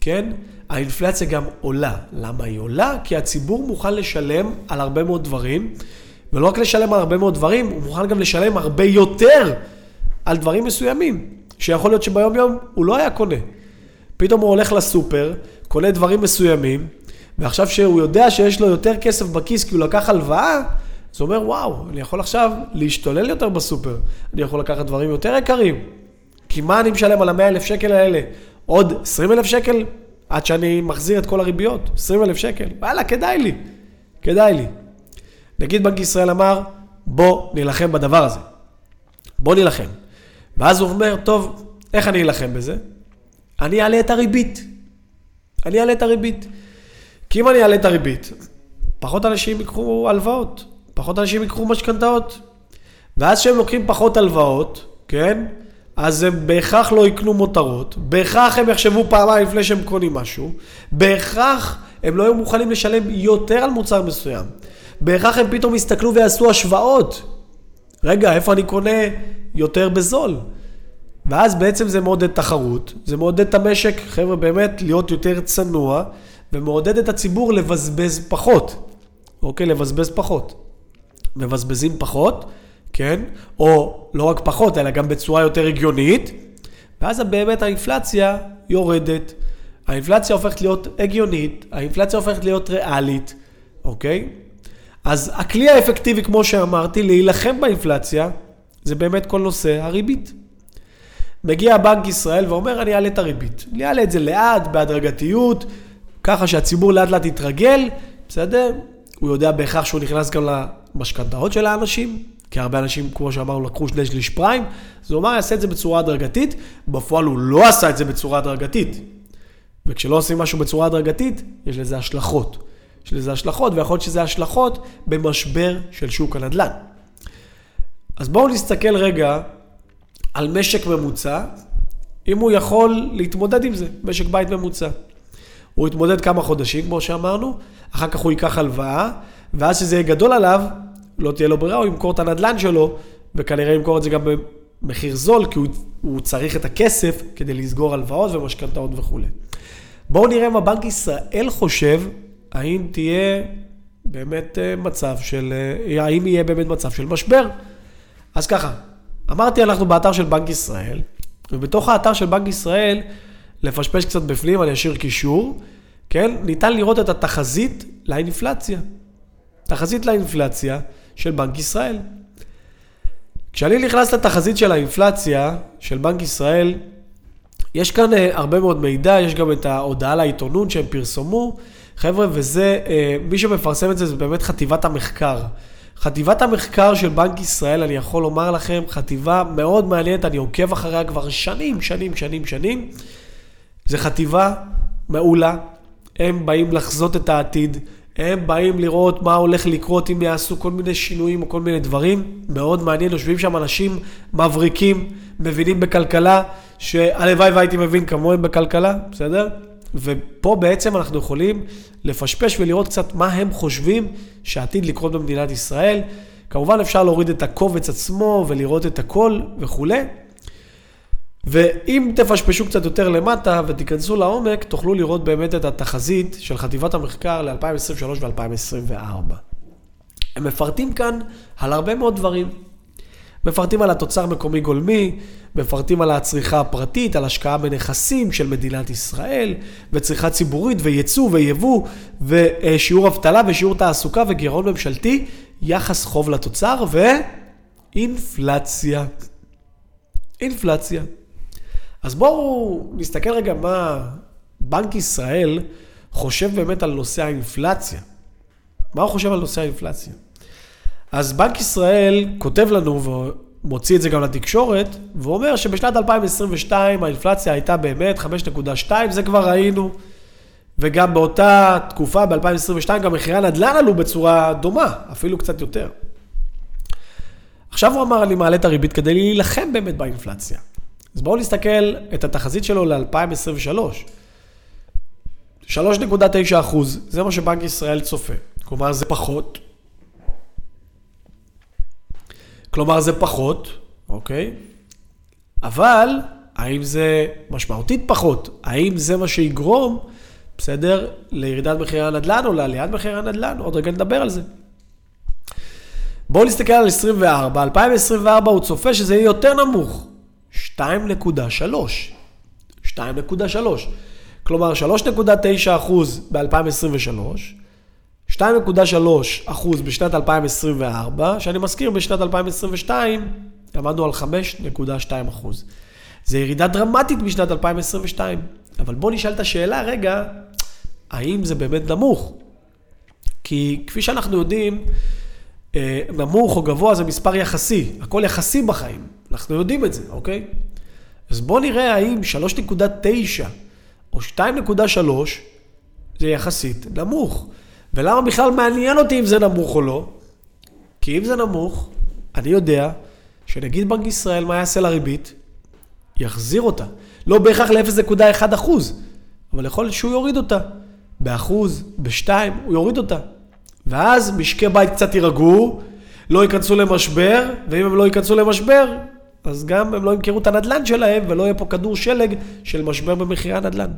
כן, האינפלציה גם עולה. למה היא עולה? כי הציבור מוכן לשלם על הרבה מאוד דברים, ולא רק לשלם על הרבה מאוד דברים, הוא מוכן גם לשלם הרבה יותר על דברים מסוימים, שיכול להיות שביום יום הוא לא היה קונה. פתאום הוא הולך לסופר, קונה דברים מסוימים, ועכשיו שהוא יודע שיש לו יותר כסף בכיס כי הוא לקח הלוואה, הוא אומר, וואו, אני יכול עכשיו להשתולל יותר בסופר, אני יכול לקחת דברים יותר יקרים. כי מה אני משלם על המאה אלף שקל האלה? עוד עשרים אלף שקל עד שאני מחזיר את כל הריביות? עשרים אלף שקל? וואלה, כדאי לי, כדאי לי. נגיד בנק ישראל אמר, בוא נילחם בדבר הזה. בוא נילחם. ואז הוא אומר, טוב, איך אני אלחם בזה? אני אעלה את הריבית. אני אעלה את הריבית. כי אם אני אעלה את הריבית, פחות אנשים ייקחו הלוואות, פחות אנשים ייקחו משכנתאות. ואז כשהם לוקחים פחות הלוואות, כן? אז הם בהכרח לא יקנו מותרות, בהכרח הם יחשבו פעמיים לפני שהם קונים משהו, בהכרח הם לא יהיו מוכנים לשלם יותר על מוצר מסוים. בהכרח הם פתאום יסתכלו ויעשו השוואות. רגע, איפה אני קונה יותר בזול? ואז בעצם זה מעודד תחרות, זה מעודד את המשק, חבר'ה, באמת להיות יותר צנוע, ומעודד את הציבור לבזבז פחות, אוקיי? לבזבז פחות. מבזבזים פחות, כן? או לא רק פחות, אלא גם בצורה יותר הגיונית, ואז באמת האינפלציה יורדת. האינפלציה הופכת להיות הגיונית, האינפלציה הופכת להיות ריאלית, אוקיי? אז הכלי האפקטיבי, כמו שאמרתי, להילחם באינפלציה, זה באמת כל נושא הריבית. מגיע בנק ישראל ואומר, אני אעלה את הריבית. אני אעלה את זה לאט, בהדרגתיות, ככה שהציבור לאט לאט יתרגל, בסדר? הוא יודע בהכרח שהוא נכנס גם למשכנתאות של האנשים, כי הרבה אנשים, כמו שאמרנו, לקחו שני שליש פריים, אז הוא אמר, יעשה את זה בצורה הדרגתית, בפועל הוא לא עשה את זה בצורה הדרגתית. וכשלא עושים משהו בצורה הדרגתית, יש לזה השלכות. יש לזה השלכות, ויכול להיות שזה השלכות במשבר של שוק הנדל"ן. אז בואו נסתכל רגע על משק ממוצע, אם הוא יכול להתמודד עם זה, משק בית ממוצע. הוא יתמודד כמה חודשים, כמו שאמרנו, אחר כך הוא ייקח הלוואה, ואז שזה יהיה גדול עליו, לא תהיה לו ברירה, הוא ימכור את הנדלן שלו, וכנראה ימכור את זה גם במחיר זול, כי הוא, הוא צריך את הכסף כדי לסגור הלוואות ומשכנתאות וכולי. בואו נראה מה בנק ישראל חושב, האם תהיה באמת אה, מצב של, אה, האם יהיה באמת מצב של משבר. אז ככה, אמרתי, אנחנו באתר של בנק ישראל, ובתוך האתר של בנק ישראל, לפשפש קצת בפנים, אני אשאיר קישור, כן? ניתן לראות את התחזית לאינפלציה. תחזית לאינפלציה של בנק ישראל. כשאני נכנס לתחזית של האינפלציה של בנק ישראל, יש כאן אה, הרבה מאוד מידע, יש גם את ההודעה לעיתונות שהם פרסמו. חבר'ה, וזה, אה, מי שמפרסם את זה זה באמת חטיבת המחקר. חטיבת המחקר של בנק ישראל, אני יכול לומר לכם, חטיבה מאוד מעניינת, אני עוקב אחריה כבר שנים, שנים, שנים, שנים. זו חטיבה מעולה, הם באים לחזות את העתיד, הם באים לראות מה הולך לקרות אם יעשו כל מיני שינויים או כל מיני דברים. מאוד מעניין, יושבים שם אנשים מבריקים, מבינים בכלכלה, שהלוואי והייתי מבין כמוהם בכלכלה, בסדר? ופה בעצם אנחנו יכולים לפשפש ולראות קצת מה הם חושבים שעתיד לקרות במדינת ישראל. כמובן אפשר להוריד את הקובץ עצמו ולראות את הכל וכולי. ואם תפשפשו קצת יותר למטה ותיכנסו לעומק, תוכלו לראות באמת את התחזית של חטיבת המחקר ל-2023 ו-2024. הם מפרטים כאן על הרבה מאוד דברים. מפרטים על התוצר מקומי גולמי, מפרטים על הצריכה הפרטית, על השקעה בנכסים של מדינת ישראל, וצריכה ציבורית, וייצוא ויבוא, ושיעור אבטלה ושיעור תעסוקה וגירעון ממשלתי, יחס חוב לתוצר ואינפלציה. אינפלציה. אז בואו נסתכל רגע מה בנק ישראל חושב באמת על נושא האינפלציה. מה הוא חושב על נושא האינפלציה? אז בנק ישראל כותב לנו ומוציא את זה גם לתקשורת, ואומר שבשנת 2022 האינפלציה הייתה באמת 5.2, זה כבר ראינו, וגם באותה תקופה, ב-2022, גם מחירי הנדל"ן עלו בצורה דומה, אפילו קצת יותר. עכשיו הוא אמר, אני מעלה את הריבית כדי להילחם באמת באינפלציה. אז בואו נסתכל את התחזית שלו ל-2023. 3.9 אחוז, זה מה שבנק ישראל צופה. כלומר, זה פחות. כלומר, זה פחות, אוקיי? אבל, האם זה משמעותית פחות? האם זה מה שיגרום, בסדר, לירידת מחירי הנדל"ן או לעליית מחירי הנדל"ן? עוד רגע נדבר על זה. בואו נסתכל על 24. 2024 הוא צופה שזה יהיה יותר נמוך. 2.3. 2.3. כלומר, 3.9 אחוז ב-2023, 2.3 אחוז בשנת 2024, שאני מזכיר, בשנת 2022 עמדנו על 5.2 אחוז. זה ירידה דרמטית משנת 2022. אבל בואו נשאל את השאלה, רגע, האם זה באמת נמוך? כי כפי שאנחנו יודעים, אה, נמוך או גבוה זה מספר יחסי, הכל יחסי בחיים, אנחנו יודעים את זה, אוקיי? אז בואו נראה האם 3.9 או 2.3 זה יחסית נמוך. ולמה בכלל מעניין אותי אם זה נמוך או לא? כי אם זה נמוך, אני יודע שנגיד בנק ישראל, מה יעשה לריבית? יחזיר אותה. לא בהכרח ל-0.1 אחוז, אבל יכול להיות שהוא יוריד אותה. באחוז, בשתיים, הוא יוריד אותה. ואז משקי בית קצת יירגעו, לא ייכנסו למשבר, ואם הם לא ייכנסו למשבר, אז גם הם לא ימכרו את הנדלן שלהם, ולא יהיה פה כדור שלג של משבר במחירי הנדלן.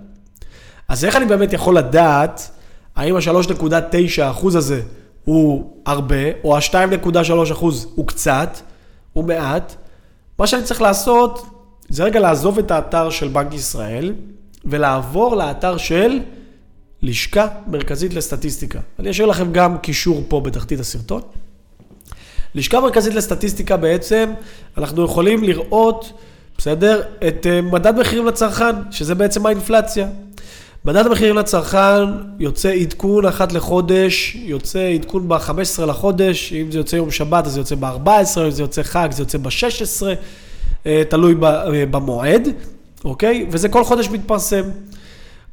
אז איך אני באמת יכול לדעת האם ה-3.9% הזה הוא הרבה, או ה-2.3% הוא קצת, הוא מעט? מה שאני צריך לעשות, זה רגע לעזוב את האתר של בנק ישראל, ולעבור לאתר של לשכה מרכזית לסטטיסטיקה. אני אשאיר לכם גם קישור פה בתחתית הסרטון. לשכה מרכזית לסטטיסטיקה בעצם, אנחנו יכולים לראות, בסדר, את אה, מדד מחירים לצרכן, שזה בעצם האינפלציה. מדד המחירים לצרכן יוצא עדכון אחת לחודש, יוצא עדכון ב-15 לחודש, אם זה יוצא יום שבת אז זה יוצא ב-14, אם זה יוצא חג זה יוצא ב-16, אה, תלוי אה, במועד, אוקיי? וזה כל חודש מתפרסם.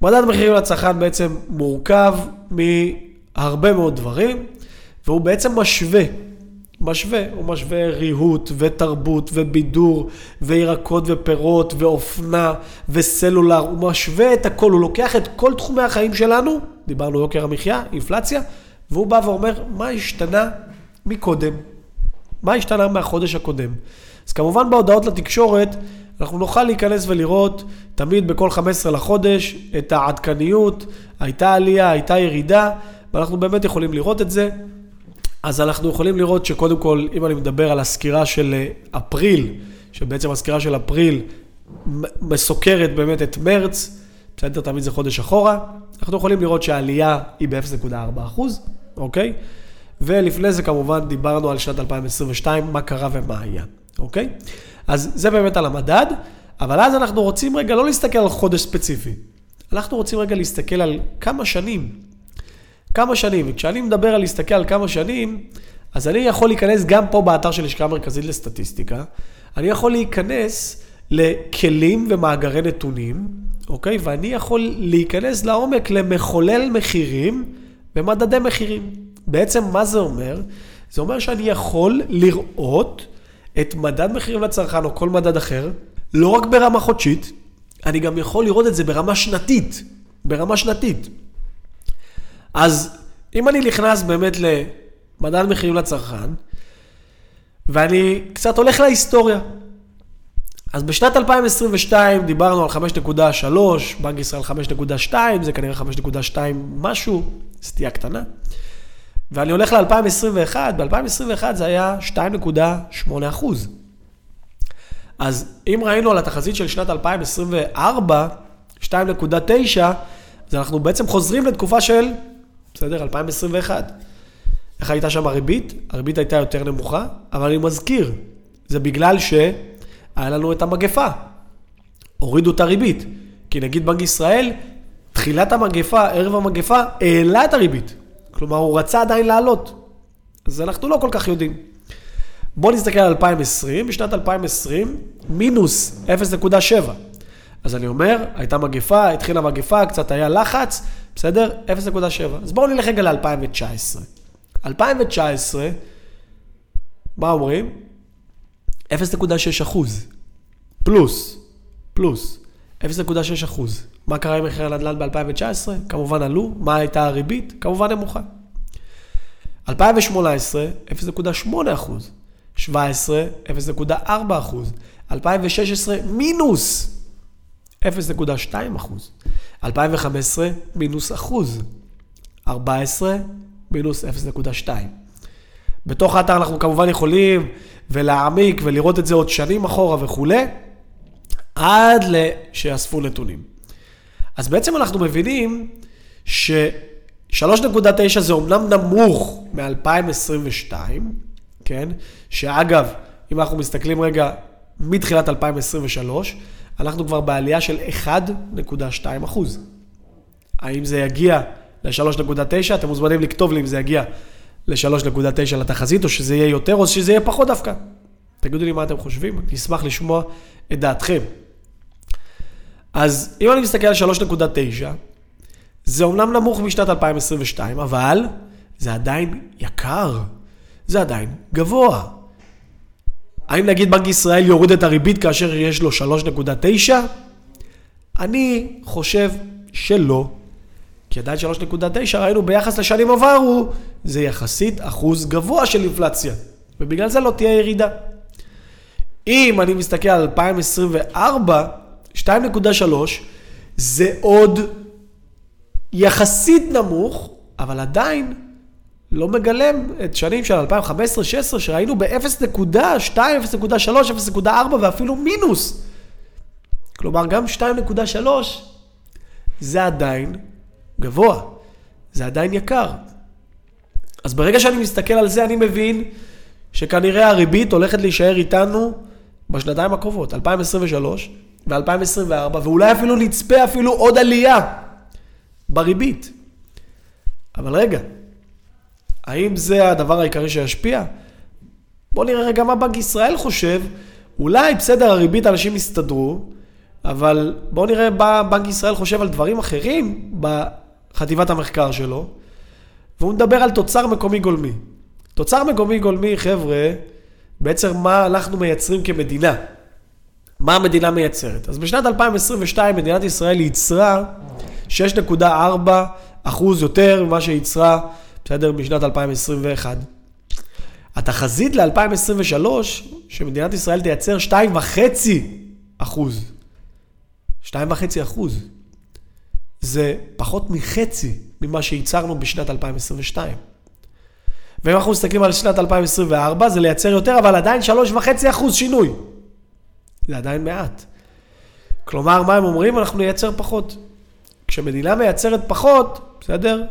מדד מחירים לצרכן בעצם מורכב מהרבה מאוד דברים, והוא בעצם משווה משווה, הוא משווה ריהוט ותרבות ובידור וירקות ופירות ואופנה וסלולר, הוא משווה את הכל, הוא לוקח את כל תחומי החיים שלנו, דיברנו יוקר המחיה, אינפלציה, והוא בא ואומר מה השתנה מקודם, מה השתנה מהחודש הקודם. אז כמובן בהודעות לתקשורת אנחנו נוכל להיכנס ולראות תמיד בכל 15 לחודש את העדכניות, הייתה עלייה, הייתה ירידה, ואנחנו באמת יכולים לראות את זה. אז אנחנו יכולים לראות שקודם כל, אם אני מדבר על הסקירה של אה, אפריל, שבעצם הסקירה של אפריל מסוקרת באמת את מרץ, בסדר, תמיד זה חודש אחורה, אנחנו יכולים לראות שהעלייה היא ב-0.4%, אוקיי? ולפני זה כמובן דיברנו על שנת 2022, מה קרה ומה היה, אוקיי? אז זה באמת על המדד, אבל אז אנחנו רוצים רגע לא להסתכל על חודש ספציפי, אנחנו רוצים רגע להסתכל על כמה שנים. כמה שנים, וכשאני מדבר על להסתכל על כמה שנים, אז אני יכול להיכנס גם פה באתר של לשכה המרכזית לסטטיסטיקה, אני יכול להיכנס לכלים ומאגרי נתונים, אוקיי? ואני יכול להיכנס לעומק למחולל מחירים ומדדי מחירים. בעצם מה זה אומר? זה אומר שאני יכול לראות את מדד מחירים לצרכן או כל מדד אחר, לא רק ברמה חודשית, אני גם יכול לראות את זה ברמה שנתית. ברמה שנתית. אז אם אני נכנס באמת למדד מחירים לצרכן, ואני קצת הולך להיסטוריה. אז בשנת 2022 דיברנו על 5.3, בנק ישראל 5.2, זה כנראה 5.2 משהו, סטייה קטנה. ואני הולך ל-2021, ב-2021 זה היה 2.8 אחוז. אז אם ראינו על התחזית של שנת 2024, 2.9, אז אנחנו בעצם חוזרים לתקופה של, בסדר, 2021. איך הייתה שם הריבית? הריבית הייתה יותר נמוכה, אבל אני מזכיר, זה בגלל שהיה לנו את המגפה. הורידו את הריבית. כי נגיד בנק ישראל, תחילת המגפה, ערב המגפה, העלה את הריבית. כלומר, הוא רצה עדיין לעלות. אז אנחנו לא כל כך יודעים. בואו נסתכל על 2020, בשנת 2020, מינוס 0.7. אז אני אומר, הייתה מגפה, התחילה מגפה, קצת היה לחץ, בסדר? 0.7. אז בואו נלך רגע ל-2019. 2019, מה אומרים? 0.6 אחוז. פלוס, פלוס, 0.6 אחוז. מה קרה עם מחירי הנדל"ן ב-2019? כמובן עלו. מה הייתה הריבית? כמובן נמוכה. 2018, 0.8 אחוז. 17, 0.4 אחוז. 2016, מינוס 0.2 אחוז. 2015, מינוס אחוז. 14, מינוס 0.2. בתוך האתר אנחנו כמובן יכולים ולהעמיק ולראות את זה עוד שנים אחורה וכולי, עד שיאספו נתונים. אז בעצם אנחנו מבינים ש-3.9 זה אומנם נמוך מ-2022, כן? שאגב, אם אנחנו מסתכלים רגע מתחילת 2023, אנחנו כבר בעלייה של 1.2 אחוז. האם זה יגיע ל-3.9? אתם מוזמנים לכתוב לי אם זה יגיע ל-3.9 לתחזית, או שזה יהיה יותר, או שזה יהיה פחות דווקא. תגידו לי מה אתם חושבים, אני אשמח לשמוע את דעתכם. אז אם אני מסתכל על 3.9, זה אומנם נמוך משנת 2022, אבל זה עדיין יקר. זה עדיין גבוה. האם נגיד בנק ישראל יוריד את הריבית כאשר יש לו 3.9? אני חושב שלא. כי עדיין 3.9 ראינו ביחס לשנים עברו, זה יחסית אחוז גבוה של אינפלציה, ובגלל זה לא תהיה ירידה. אם אני מסתכל על 2024, 2.3 זה עוד יחסית נמוך, אבל עדיין לא מגלם את שנים של 2015-2016 שראינו ב-0.2, 0.3, 0.4 ואפילו מינוס. כלומר, גם 2.3 זה עדיין גבוה, זה עדיין יקר. אז ברגע שאני מסתכל על זה, אני מבין שכנראה הריבית הולכת להישאר איתנו בשנתיים הקרובות, 2023 ו-2024, ואולי אפילו נצפה אפילו עוד עלייה בריבית. אבל רגע, האם זה הדבר העיקרי שישפיע? בואו נראה רגע מה בנק ישראל חושב. אולי בסדר, הריבית אנשים יסתדרו, אבל בואו נראה מה בנק ישראל חושב על דברים אחרים בחטיבת המחקר שלו, והוא מדבר על תוצר מקומי גולמי. תוצר מקומי גולמי, חבר'ה, בעצם מה אנחנו מייצרים כמדינה. מה המדינה מייצרת? אז בשנת 2022 מדינת ישראל ייצרה 6.4 אחוז יותר ממה שייצרה בסדר? משנת 2021. התחזית ל-2023, שמדינת ישראל תייצר 2.5 אחוז. 2.5 אחוז. זה פחות מחצי ממה שייצרנו בשנת 2022. ואם אנחנו מסתכלים על שנת 2024, זה לייצר יותר, אבל עדיין 3.5 אחוז שינוי. זה עדיין מעט. כלומר, מה הם אומרים? אנחנו נייצר פחות. כשמדינה מייצרת פחות, בסדר?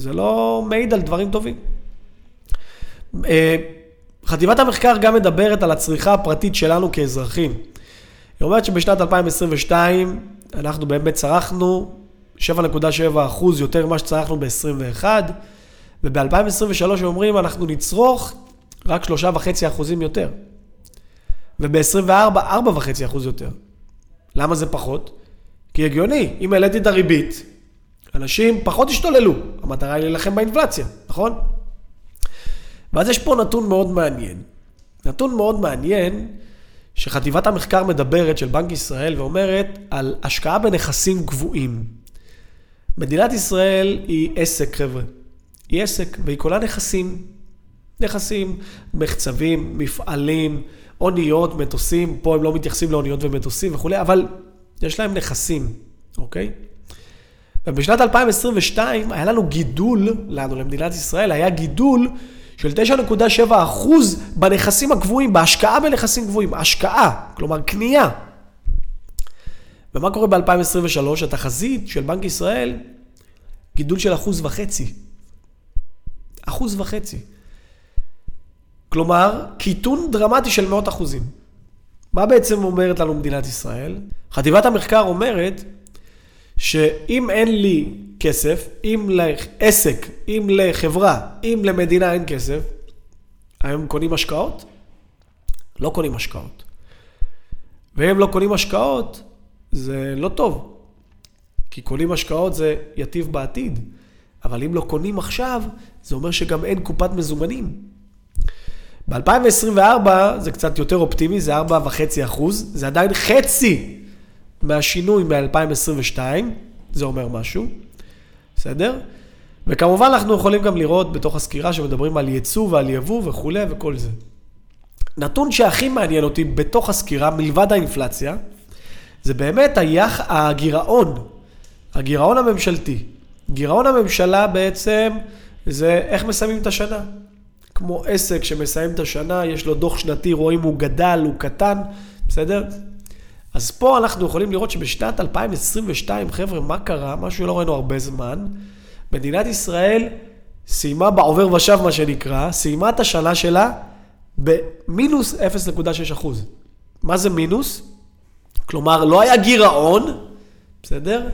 זה לא מעיד על דברים טובים. אה, חטיבת המחקר גם מדברת על הצריכה הפרטית שלנו כאזרחים. היא אומרת שבשנת 2022 אנחנו באמת צרכנו 7.7 אחוז יותר ממה שצרכנו ב-21, וב-2023 אומרים אנחנו נצרוך רק 3.5 אחוזים יותר. וב-24, 4.5 אחוז יותר. למה זה פחות? כי הגיוני, אם העליתי את הריבית, אנשים פחות השתוללו. המטרה היא להילחם באינפלציה, נכון? ואז יש פה נתון מאוד מעניין. נתון מאוד מעניין, שחטיבת המחקר מדברת של בנק ישראל ואומרת על השקעה בנכסים קבועים. מדינת ישראל היא עסק, חבר'ה. היא עסק, והיא כולה נכסים. נכסים, מחצבים, מפעלים, אוניות, מטוסים, פה הם לא מתייחסים לאוניות ומטוסים וכולי, אבל יש להם נכסים, אוקיי? ובשנת 2022 היה לנו גידול, לנו, למדינת ישראל, היה גידול של 9.7 אחוז בנכסים הקבועים, בהשקעה בנכסים קבועים, השקעה, כלומר קנייה. ומה קורה ב-2023? התחזית של בנק ישראל, גידול של אחוז וחצי. אחוז וחצי. כלומר, קיטון דרמטי של מאות אחוזים. מה בעצם אומרת לנו מדינת ישראל? חטיבת המחקר אומרת שאם אין לי כסף, אם לעסק, אם לחברה, אם למדינה אין כסף, היום קונים השקעות? לא קונים השקעות. ואם לא קונים השקעות, זה לא טוב. כי קונים השקעות זה יטיב בעתיד. אבל אם לא קונים עכשיו, זה אומר שגם אין קופת מזומנים. ב-2024 זה קצת יותר אופטימי, זה 4.5 אחוז, זה עדיין חצי מהשינוי מ-2022, זה אומר משהו, בסדר? וכמובן אנחנו יכולים גם לראות בתוך הסקירה שמדברים על ייצוא ועל יבוא וכולי וכל זה. נתון שהכי מעניין אותי בתוך הסקירה, מלבד האינפלציה, זה באמת היח, הגירעון, הגירעון הממשלתי. גירעון הממשלה בעצם זה איך מסיימים את השנה. כמו עסק שמסיים את השנה, יש לו דוח שנתי, רואים הוא גדל, הוא קטן, בסדר? אז פה אנחנו יכולים לראות שבשנת 2022, חבר'ה, מה קרה? משהו שלא ראינו הרבה זמן. מדינת ישראל סיימה בעובר ושב, מה שנקרא, סיימה את השנה שלה במינוס 0.6 אחוז. מה זה מינוס? כלומר, לא היה גירעון, בסדר?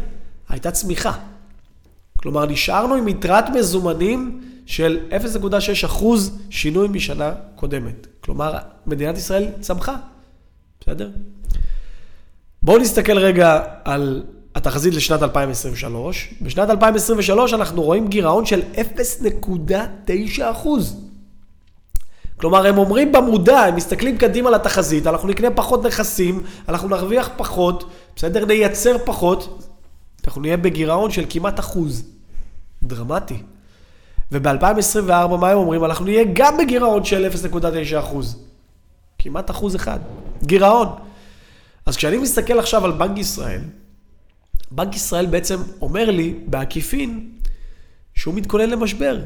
הייתה צמיחה. כלומר, נשארנו עם יתרת מזומנים של 0.6 אחוז שינוי משנה קודמת. כלומר, מדינת ישראל צמחה, בסדר? בואו נסתכל רגע על התחזית לשנת 2023. בשנת 2023 אנחנו רואים גירעון של 0.9 אחוז. כלומר, הם אומרים במודע, הם מסתכלים קדימה לתחזית, אנחנו נקנה פחות נכסים, אנחנו נרוויח פחות, בסדר? נייצר פחות, אנחנו נהיה בגירעון של כמעט אחוז. דרמטי. וב-2024, מה הם אומרים? אנחנו נהיה גם בגירעון של 0.9 אחוז. כמעט אחוז אחד. גירעון. אז כשאני מסתכל עכשיו על בנק ישראל, בנק ישראל בעצם אומר לי בעקיפין שהוא מתכונן למשבר.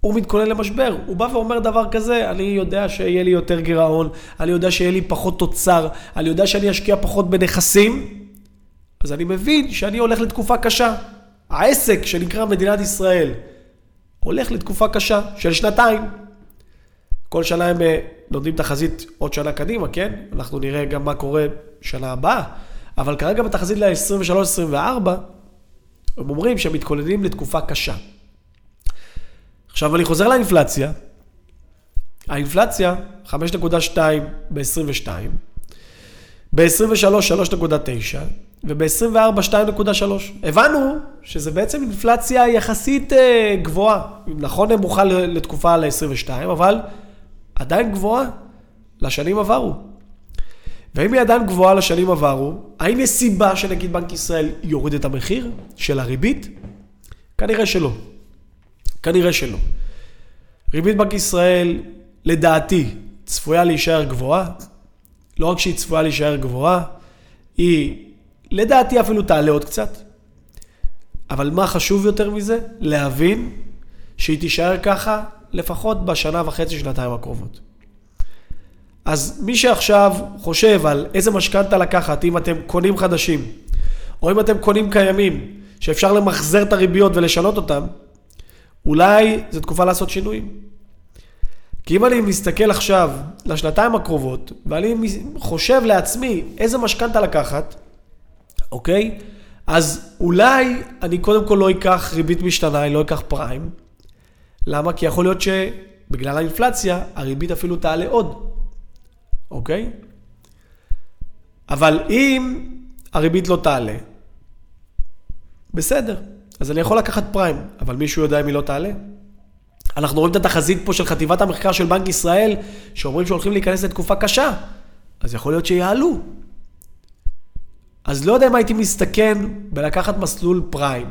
הוא מתכונן למשבר. הוא בא ואומר דבר כזה, אני יודע שיהיה לי יותר גירעון, אני יודע שיהיה לי פחות תוצר, אני יודע שאני אשקיע פחות בנכסים, אז אני מבין שאני הולך לתקופה קשה. העסק שנקרא מדינת ישראל הולך לתקופה קשה של שנתיים. כל שנה הם אה, נותנים תחזית עוד שנה קדימה, כן? אנחנו נראה גם מה קורה שנה הבאה, אבל כרגע בתחזית ל-23-24, הם אומרים שהם מתכוננים לתקופה קשה. עכשיו אני חוזר לאינפלציה. האינפלציה, 5.2 ב-22, ב-23, 3.9, וב-24, 2.3. הבנו שזה בעצם אינפלציה יחסית אה, גבוהה. נכון נמוכה לתקופה ל-22, אבל עדיין גבוהה לשנים עברו. ואם היא עדיין גבוהה לשנים עברו, האם יש סיבה שנגיד בנק ישראל יוריד את המחיר של הריבית? כנראה שלא. כנראה שלא. ריבית בנק ישראל, לדעתי, צפויה להישאר גבוהה. לא רק שהיא צפויה להישאר גבוהה, היא לדעתי אפילו תעלה עוד קצת. אבל מה חשוב יותר מזה? להבין שהיא תישאר ככה לפחות בשנה וחצי, שנתיים הקרובות. אז מי שעכשיו חושב על איזה משכנתה לקחת, אם אתם קונים חדשים, או אם אתם קונים קיימים, שאפשר למחזר את הריביות ולשנות אותם, אולי זו תקופה לעשות שינויים. כי אם אני מסתכל עכשיו לשנתיים הקרובות, ואני חושב לעצמי איזה משכנתה לקחת, אוקיי? אז אולי אני קודם כל לא אקח ריבית משתנה, אני לא אקח פריים. למה? כי יכול להיות שבגלל האינפלציה, הריבית אפילו תעלה עוד, אוקיי? אבל אם הריבית לא תעלה, בסדר, אז אני יכול לקחת פריים, אבל מישהו יודע אם היא לא תעלה? אנחנו רואים את התחזית פה של חטיבת המחקר של בנק ישראל, שאומרים שהולכים להיכנס לתקופה קשה, אז יכול להיות שיעלו. אז לא יודע אם הייתי מסתכן בלקחת מסלול פריים.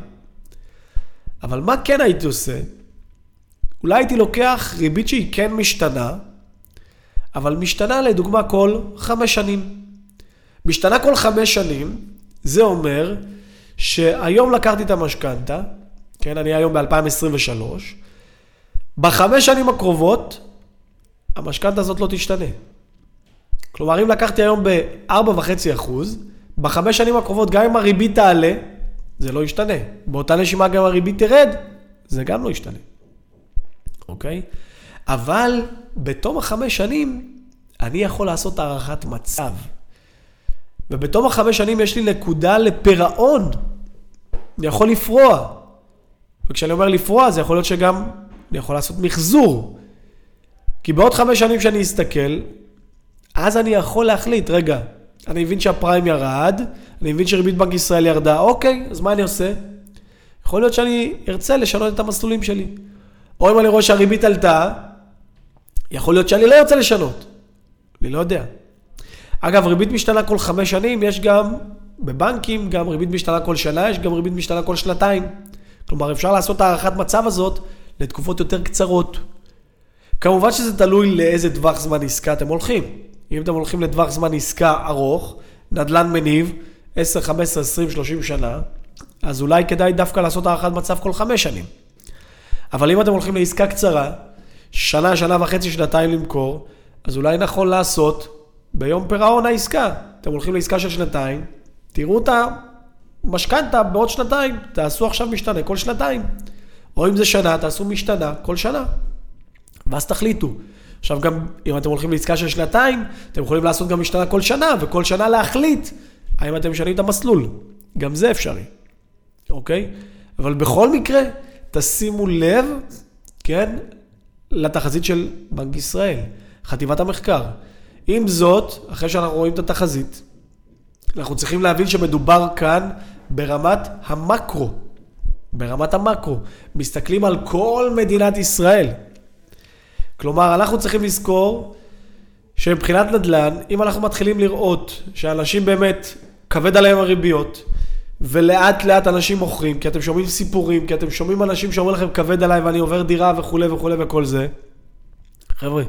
אבל מה כן הייתי עושה? אולי הייתי לוקח ריבית שהיא כן משתנה, אבל משתנה לדוגמה כל חמש שנים. משתנה כל חמש שנים, זה אומר שהיום לקחתי את המשכנתה, כן, אני היום ב-2023, בחמש שנים הקרובות, המשכנתה הזאת לא תשתנה. כלומר, אם לקחתי היום ב-4.5%, בחמש שנים הקרובות, גם אם הריבית תעלה, זה לא ישתנה. באותה נשימה גם הריבית תרד, זה גם לא ישתנה. אוקיי? אבל בתום החמש שנים, אני יכול לעשות הערכת מצב. ובתום החמש שנים יש לי נקודה לפירעון. אני יכול לפרוע. וכשאני אומר לפרוע, זה יכול להיות שגם אני יכול לעשות מחזור. כי בעוד חמש שנים שאני אסתכל, אז אני יכול להחליט, רגע, אני מבין שהפריים ירד, אני מבין שריבית בנק ישראל ירדה, אוקיי, אז מה אני עושה? יכול להיות שאני ארצה לשנות את המסלולים שלי. או אם אני רואה שהריבית עלתה, יכול להיות שאני לא ארצה לשנות. אני לא יודע. אגב, ריבית משתנה כל חמש שנים, יש גם בבנקים, גם ריבית משתנה כל שנה, יש גם ריבית משתנה כל שנתיים. כלומר, אפשר לעשות הערכת מצב הזאת לתקופות יותר קצרות. כמובן שזה תלוי לאיזה טווח זמן עסקה אתם הולכים. אם אתם הולכים לטווח זמן עסקה ארוך, נדל"ן מניב, 10, 15, 20, 30 שנה, אז אולי כדאי דווקא לעשות הערכת מצב כל חמש שנים. אבל אם אתם הולכים לעסקה קצרה, שנה, שנה וחצי, שנתיים למכור, אז אולי נכון לעשות ביום פירעון העסקה. אתם הולכים לעסקה של שנתיים, תראו את המשכנתה בעוד שנתיים, תעשו עכשיו משתנה כל שנתיים. או אם זה שנה, תעשו משתנה כל שנה. ואז תחליטו. עכשיו גם, אם אתם הולכים לעסקה של שנתיים, אתם יכולים לעשות גם משתנה כל שנה, וכל שנה להחליט האם אתם משנים את המסלול. גם זה אפשרי, אוקיי? אבל בכל מקרה, תשימו לב, כן, לתחזית של בנק ישראל, חטיבת המחקר. עם זאת, אחרי שאנחנו רואים את התחזית, אנחנו צריכים להבין שמדובר כאן ברמת המקרו. ברמת המקרו. מסתכלים על כל מדינת ישראל. כלומר, אנחנו צריכים לזכור שמבחינת נדל"ן, אם אנחנו מתחילים לראות שאנשים באמת, כבד עליהם הריביות, ולאט לאט אנשים מוכרים, כי אתם שומעים סיפורים, כי אתם שומעים אנשים שאומרים לכם כבד עליי ואני עובר דירה וכולי וכולי וכל זה. חבר'ה,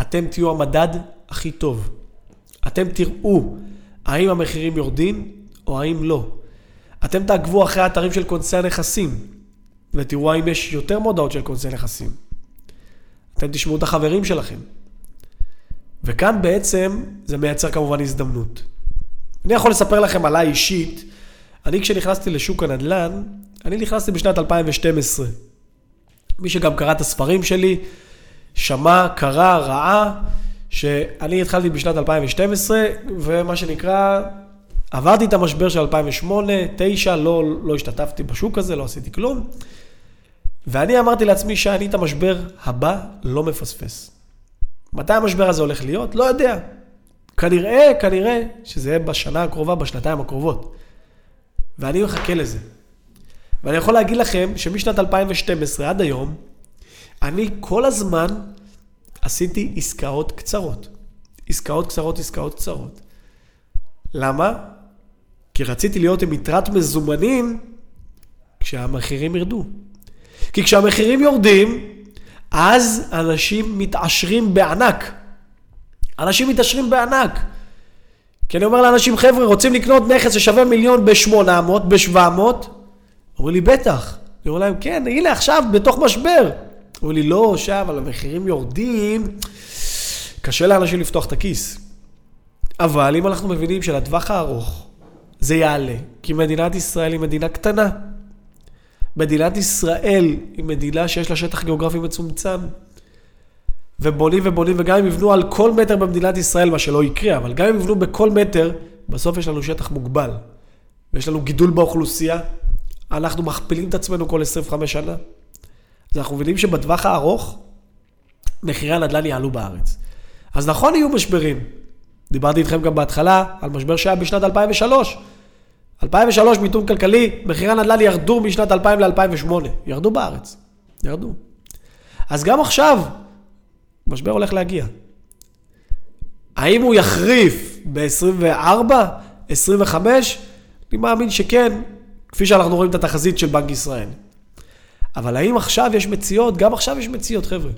אתם תהיו המדד הכי טוב. אתם תראו האם המחירים יורדים או האם לא. אתם תעקבו אחרי האתרים של כונסי הנכסים, ותראו האם יש יותר מודעות של כונסי נכסים. אתם תשמעו את החברים שלכם. וכאן בעצם זה מייצר כמובן הזדמנות. אני יכול לספר לכם עליי אישית, אני כשנכנסתי לשוק הנדל"ן, אני נכנסתי בשנת 2012. מי שגם קרא את הספרים שלי, שמע, קרא, ראה, שאני התחלתי בשנת 2012, ומה שנקרא, עברתי את המשבר של 2008, 2009, לא, לא השתתפתי בשוק הזה, לא עשיתי כלום. ואני אמרתי לעצמי שאני את המשבר הבא לא מפספס. מתי המשבר הזה הולך להיות? לא יודע. כנראה, כנראה שזה יהיה בשנה הקרובה, בשנתיים הקרובות. ואני מחכה לזה. ואני יכול להגיד לכם שמשנת 2012 עד היום, אני כל הזמן עשיתי עסקאות קצרות. עסקאות קצרות, עסקאות קצרות. למה? כי רציתי להיות עם יתרת מזומנים כשהמחירים ירדו. כי כשהמחירים יורדים, אז אנשים מתעשרים בענק. אנשים מתעשרים בענק. כי אני אומר לאנשים, חבר'ה, רוצים לקנות נכס ששווה מיליון ב-800, ב-700? אומרים לי, בטח. אני אומר להם, כן, הנה עכשיו, בתוך משבר. אומרים לי, לא, עכשיו, אבל המחירים יורדים, קשה לאנשים לפתוח את הכיס. אבל אם אנחנו מבינים שלטווח הארוך, זה יעלה, כי מדינת ישראל היא מדינה קטנה. מדינת ישראל היא מדינה שיש לה שטח גיאוגרפי מצומצם. ובונים ובונים, וגם אם יבנו על כל מטר במדינת ישראל, מה שלא יקרה, אבל גם אם יבנו בכל מטר, בסוף יש לנו שטח מוגבל. ויש לנו גידול באוכלוסייה, אנחנו מכפילים את עצמנו כל 25 שנה. אז אנחנו מבינים שבטווח הארוך, מחירי הנדל"ן יעלו בארץ. אז נכון יהיו משברים. דיברתי איתכם גם בהתחלה על משבר שהיה בשנת 2003. 2003, מיתון כלכלי, מחירי הנדל"ן ירדו משנת 2000 ל-2008. ירדו בארץ. ירדו. אז גם עכשיו, משבר הולך להגיע. האם הוא יחריף ב-24, 25? אני מאמין שכן, כפי שאנחנו רואים את התחזית של בנק ישראל. אבל האם עכשיו יש מציאות? גם עכשיו יש מציאות, חבר'ה.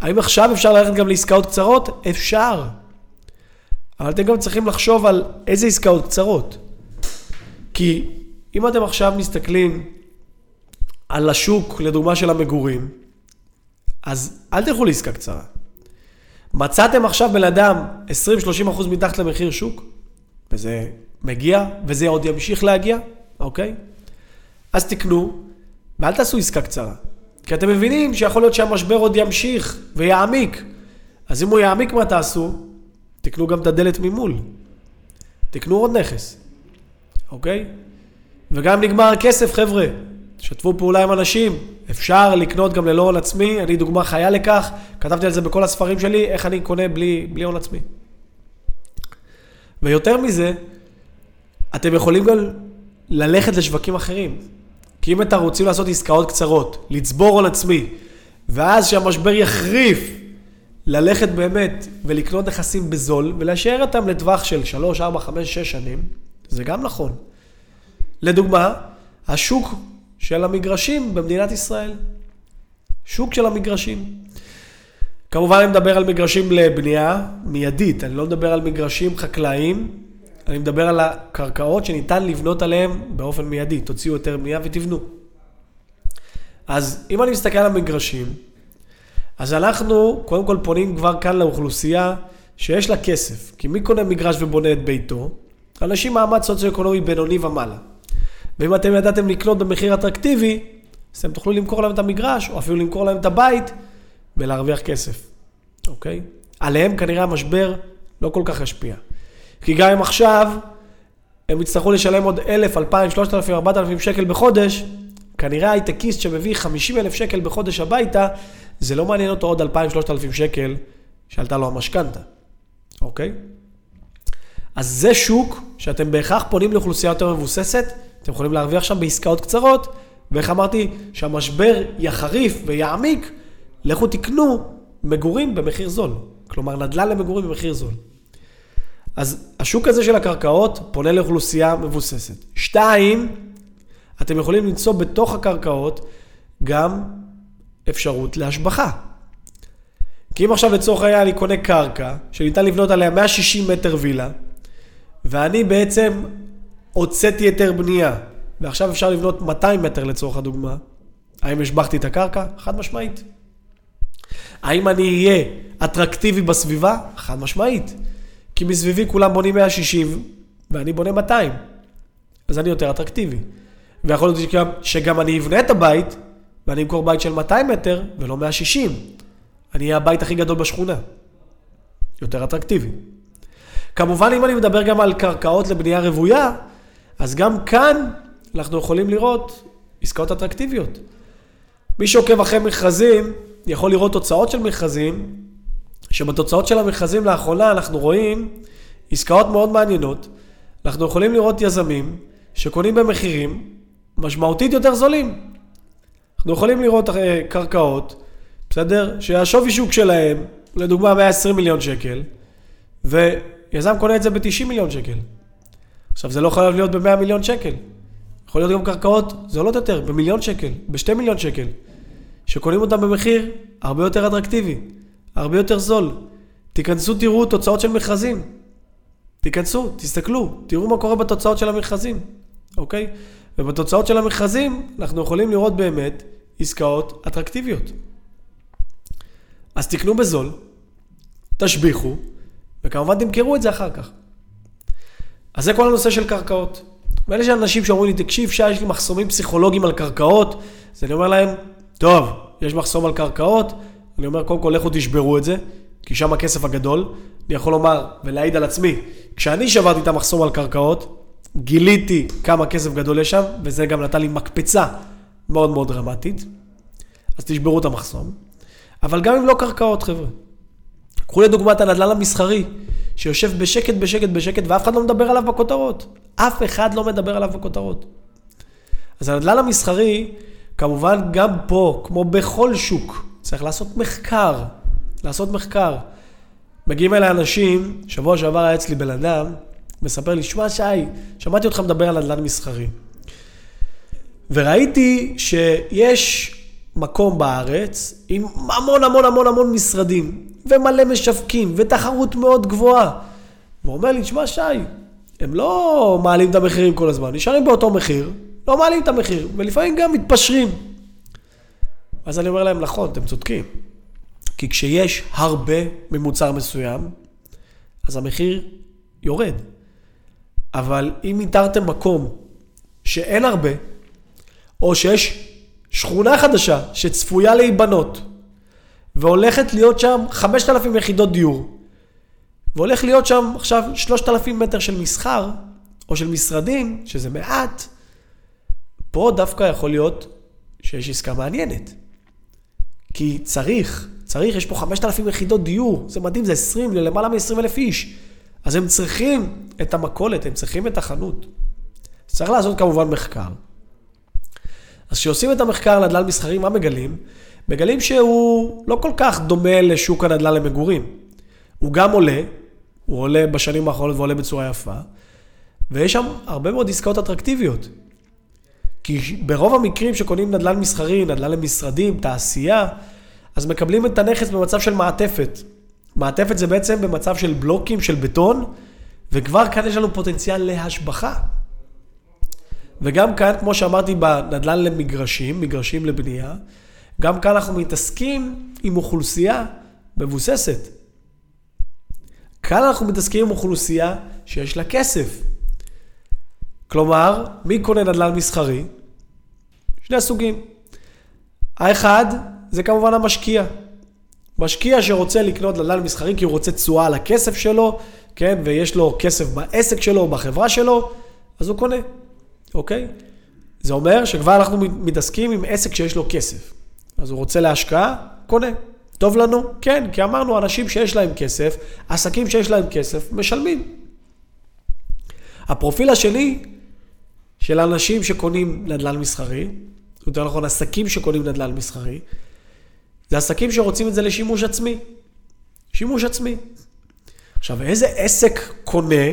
האם עכשיו אפשר ללכת גם לעסקאות קצרות? אפשר. אבל אתם גם צריכים לחשוב על איזה עסקאות קצרות. כי אם אתם עכשיו מסתכלים על השוק, לדוגמה של המגורים, אז אל תלכו לעסקה קצרה. מצאתם עכשיו בן אדם 20-30% מתחת למחיר שוק, וזה מגיע, וזה עוד ימשיך להגיע, אוקיי? אז תקנו, ואל תעשו עסקה קצרה. כי אתם מבינים שיכול להיות שהמשבר עוד ימשיך ויעמיק. אז אם הוא יעמיק, מה תעשו? תקנו גם את הדלת ממול. תקנו עוד נכס, אוקיי? וגם נגמר הכסף, חבר'ה. תשתפו פעולה עם אנשים. אפשר לקנות גם ללא הון עצמי, אני דוגמה חיה לכך, כתבתי על זה בכל הספרים שלי, איך אני קונה בלי, בלי הון עצמי. ויותר מזה, אתם יכולים גם ללכת לשווקים אחרים. כי אם אתם רוצים לעשות עסקאות קצרות, לצבור הון עצמי, ואז שהמשבר יחריף, ללכת באמת ולקנות נכסים בזול, ולהשאר אותם לטווח של 3, 4, 5, 6 שנים, זה גם נכון. לדוגמה, השוק של המגרשים במדינת ישראל. שוק של המגרשים. כמובן אני מדבר על מגרשים לבנייה מיידית, אני לא מדבר על מגרשים חקלאיים, אני מדבר על הקרקעות שניתן לבנות עליהן באופן מיידי, תוציאו יותר בנייה ותבנו. אז אם אני מסתכל על המגרשים, אז אנחנו קודם כל פונים כבר כאן לאוכלוסייה שיש לה כסף. כי מי קונה מגרש ובונה את ביתו? אנשים מעמד סוציו-אקונומי בינוני ומעלה. ואם אתם ידעתם לקנות במחיר אטרקטיבי, אז אתם תוכלו למכור להם את המגרש, או אפילו למכור להם את הבית, ולהרוויח כסף, אוקיי? עליהם כנראה המשבר לא כל כך ישפיע. כי גם אם עכשיו הם יצטרכו לשלם עוד 1,000, 2,000, 3,000, 4,000 שקל בחודש, כנראה הייטקיסט שמביא 50,000 שקל בחודש הביתה, זה לא מעניין אותו עוד 2,000, 3,000 שקל שעלתה לו המשכנתה, אוקיי? אז זה שוק שאתם בהכרח פונים לאוכלוסייה יותר מבוססת, אתם יכולים להרוויח שם בעסקאות קצרות, ואיך אמרתי, שהמשבר יחריף ויעמיק, לכו תקנו מגורים במחיר זול. כלומר, נדל"ן למגורים במחיר זול. אז השוק הזה של הקרקעות פונה לאוכלוסייה מבוססת. שתיים, אתם יכולים למצוא בתוך הקרקעות גם אפשרות להשבחה. כי אם עכשיו לצורך העניין אני קונה קרקע שניתן לבנות עליה 160 מטר וילה, ואני בעצם הוצאתי היתר בנייה, ועכשיו אפשר לבנות 200 מטר לצורך הדוגמה, האם השבחתי את הקרקע? חד משמעית. האם אני אהיה אטרקטיבי בסביבה? חד משמעית. כי מסביבי כולם בונים 160 ואני בונה 200. אז אני יותר אטרקטיבי. ויכול להיות שגם, שגם אני אבנה את הבית ואני אמכור בית של 200 מטר ולא 160. אני אהיה הבית הכי גדול בשכונה. יותר אטרקטיבי. כמובן, אם אני מדבר גם על קרקעות לבנייה רוויה, אז גם כאן אנחנו יכולים לראות עסקאות אטרקטיביות. מי שעוקב אחרי מכרזים, יכול לראות תוצאות של מכרזים, שבתוצאות של המכרזים לאחרונה אנחנו רואים עסקאות מאוד מעניינות. אנחנו יכולים לראות יזמים שקונים במחירים משמעותית יותר זולים. אנחנו יכולים לראות אה, קרקעות, בסדר? שהשווי שוק שלהם, לדוגמה 120 מיליון שקל, ויזם קונה את זה ב-90 מיליון שקל. עכשיו, זה לא חייב להיות ב-100 מיליון שקל. יכול להיות גם קרקעות זולות יותר, במיליון שקל, ב-2 מיליון שקל, שקונים אותם במחיר הרבה יותר אטרקטיבי, הרבה יותר זול. תיכנסו, תראו תוצאות של מכרזים. תיכנסו, תסתכלו, תראו מה קורה בתוצאות של המכרזים, אוקיי? ובתוצאות של המכרזים אנחנו יכולים לראות באמת עסקאות אטרקטיביות. אז תקנו בזול, תשביחו, וכמובן תמכרו את זה אחר כך. אז זה כל הנושא של קרקעות. ואלה של אנשים שאומרים לי, תקשיב, שי, יש לי מחסומים פסיכולוגיים על קרקעות, אז אני אומר להם, טוב, יש מחסום על קרקעות, אני אומר, קודם כל, לכו תשברו את זה, כי שם הכסף הגדול. אני יכול לומר ולהעיד על עצמי, כשאני שברתי את המחסום על קרקעות, גיליתי כמה כסף גדול יש שם, וזה גם נתן לי מקפצה מאוד מאוד דרמטית. אז תשברו את המחסום. אבל גם אם לא קרקעות, חבר'ה. קחו לדוגמה את הנדל"ן המסחרי, שיושב בשקט, בשקט, בשקט, ואף אחד לא מדבר עליו בכותרות. אף אחד לא מדבר עליו בכותרות. אז הנדל"ן המסחרי, כמובן גם פה, כמו בכל שוק, צריך לעשות מחקר. לעשות מחקר. מגיעים אליי אנשים, שבוע שעבר היה אצלי בן אדם, מספר לי, שמע שי, שמעתי אותך מדבר על נדל"ן מסחרי. וראיתי שיש מקום בארץ עם המון המון המון המון משרדים, ומלא משווקים, ותחרות מאוד גבוהה. והוא אומר לי, תשמע שי, הם לא מעלים את המחירים כל הזמן, נשארים באותו מחיר, לא מעלים את המחיר, ולפעמים גם מתפשרים. אז אני אומר להם, נכון, אתם צודקים. כי כשיש הרבה ממוצר מסוים, אז המחיר יורד. אבל אם איתרתם מקום שאין הרבה, או שיש שכונה חדשה שצפויה להיבנות, והולכת להיות שם 5,000 יחידות דיור, והולך להיות שם עכשיו 3,000 מטר של מסחר, או של משרדים, שזה מעט, פה דווקא יכול להיות שיש עסקה מעניינת. כי צריך, צריך, יש פה 5,000 יחידות דיור, זה מדהים, זה 20, זה למעלה מ-20 אלף איש. אז הם צריכים את המכולת, הם צריכים את החנות. צריך לעשות כמובן מחקר. אז כשעושים את המחקר נדל"ן מסחרי, מה מגלים? מגלים שהוא לא כל כך דומה לשוק הנדל"ן למגורים. הוא גם עולה, הוא עולה בשנים האחרונות ועולה בצורה יפה, ויש שם הרבה מאוד עסקאות אטרקטיביות. כי ברוב המקרים שקונים נדל"ן מסחרי, נדל"ן למשרדים, תעשייה, אז מקבלים את הנכס במצב של מעטפת. מעטפת זה בעצם במצב של בלוקים, של בטון, וכבר כאן יש לנו פוטנציאל להשבחה. וגם כאן, כמו שאמרתי, בנדל"ן למגרשים, מגרשים לבנייה, גם כאן אנחנו מתעסקים עם אוכלוסייה מבוססת. כאן אנחנו מתעסקים עם אוכלוסייה שיש לה כסף. כלומר, מי קונה נדל"ן מסחרי? שני הסוגים. האחד זה כמובן המשקיע. משקיע שרוצה לקנות נדל"ן מסחרי כי הוא רוצה תשואה על הכסף שלו, כן, ויש לו כסף בעסק שלו, בחברה שלו, אז הוא קונה, אוקיי? זה אומר שכבר אנחנו מתעסקים עם עסק שיש לו כסף. אז הוא רוצה להשקעה, קונה. טוב לנו? כן, כי אמרנו, אנשים שיש להם כסף, עסקים שיש להם כסף, משלמים. הפרופיל השני של אנשים שקונים נדל"ן מסחרי, יותר נכון, עסקים שקונים נדל"ן מסחרי, זה עסקים שרוצים את זה לשימוש עצמי. שימוש עצמי. עכשיו, איזה עסק קונה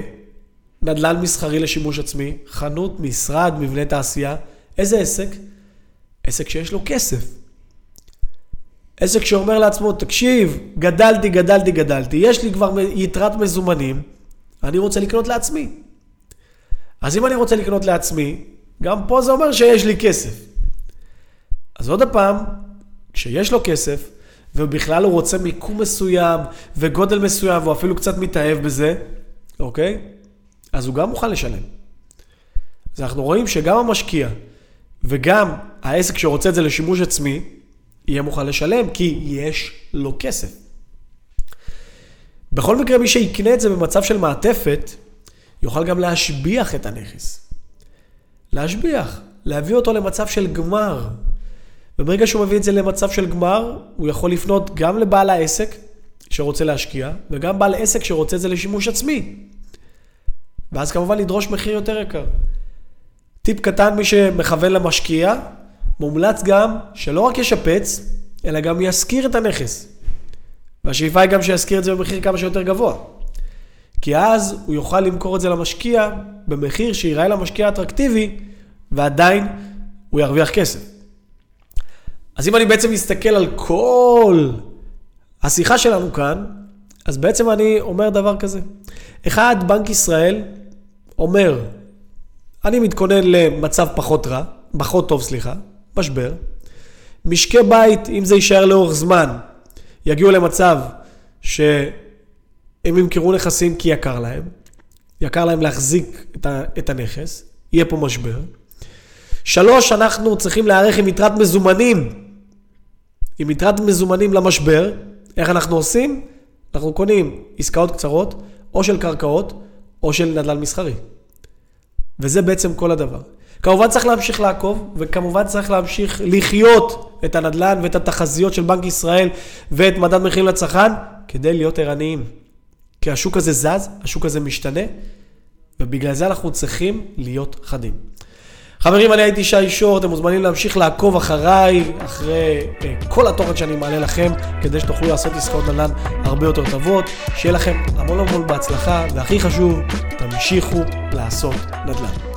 נדל"ן מסחרי לשימוש עצמי? חנות, משרד, מבנה תעשייה. איזה עסק? עסק שיש לו כסף. עסק שאומר לעצמו, תקשיב, גדלתי, גדלתי, גדלתי, יש לי כבר יתרת מזומנים, אני רוצה לקנות לעצמי. אז אם אני רוצה לקנות לעצמי, גם פה זה אומר שיש לי כסף. אז עוד פעם, כשיש לו כסף, ובכלל הוא רוצה מיקום מסוים וגודל מסוים, והוא אפילו קצת מתאהב בזה, אוקיי? אז הוא גם מוכן לשלם. אז אנחנו רואים שגם המשקיע וגם העסק שרוצה את זה לשימוש עצמי, יהיה מוכן לשלם, כי יש לו כסף. בכל מקרה, מי שיקנה את זה במצב של מעטפת, יוכל גם להשביח את הנכס. להשביח, להביא אותו למצב של גמר. וברגע שהוא מביא את זה למצב של גמר, הוא יכול לפנות גם לבעל העסק שרוצה להשקיע, וגם בעל עסק שרוצה את זה לשימוש עצמי. ואז כמובן לדרוש מחיר יותר יקר. טיפ קטן, מי שמכוון למשקיע, מומלץ גם שלא רק ישפץ, אלא גם ישכיר את הנכס. והשאיפה היא גם שישכיר את זה במחיר כמה שיותר גבוה. כי אז הוא יוכל למכור את זה למשקיע במחיר שיראה למשקיע אטרקטיבי, ועדיין הוא ירוויח כסף. אז אם אני בעצם מסתכל על כל השיחה שלנו כאן, אז בעצם אני אומר דבר כזה. אחד, בנק ישראל אומר, אני מתכונן למצב פחות רע, פחות טוב, סליחה, משבר. משקי בית, אם זה יישאר לאורך זמן, יגיעו למצב שהם ימכרו נכסים כי יקר להם. יקר להם להחזיק את, הנכס, יהיה פה משבר. שלוש, אנחנו צריכים להיערך עם יתרת מזומנים. עם יתרת מזומנים למשבר, איך אנחנו עושים? אנחנו קונים עסקאות קצרות, או של קרקעות, או של נדל"ן מסחרי. וזה בעצם כל הדבר. כמובן צריך להמשיך לעקוב, וכמובן צריך להמשיך לחיות את הנדל"ן ואת התחזיות של בנק ישראל ואת מדד מחירים לצרכן, כדי להיות ערניים. כי השוק הזה זז, השוק הזה משתנה, ובגלל זה אנחנו צריכים להיות חדים. חברים, אני הייתי שי שור, אתם מוזמנים להמשיך לעקוב אחריי, אחרי אה, כל התוכן שאני מעלה לכם, כדי שתוכלו לעשות עסקאות נדל"ן הרבה יותר טובות. שיהיה לכם המון המון בהצלחה, והכי חשוב, תמשיכו לעשות נדל"ן.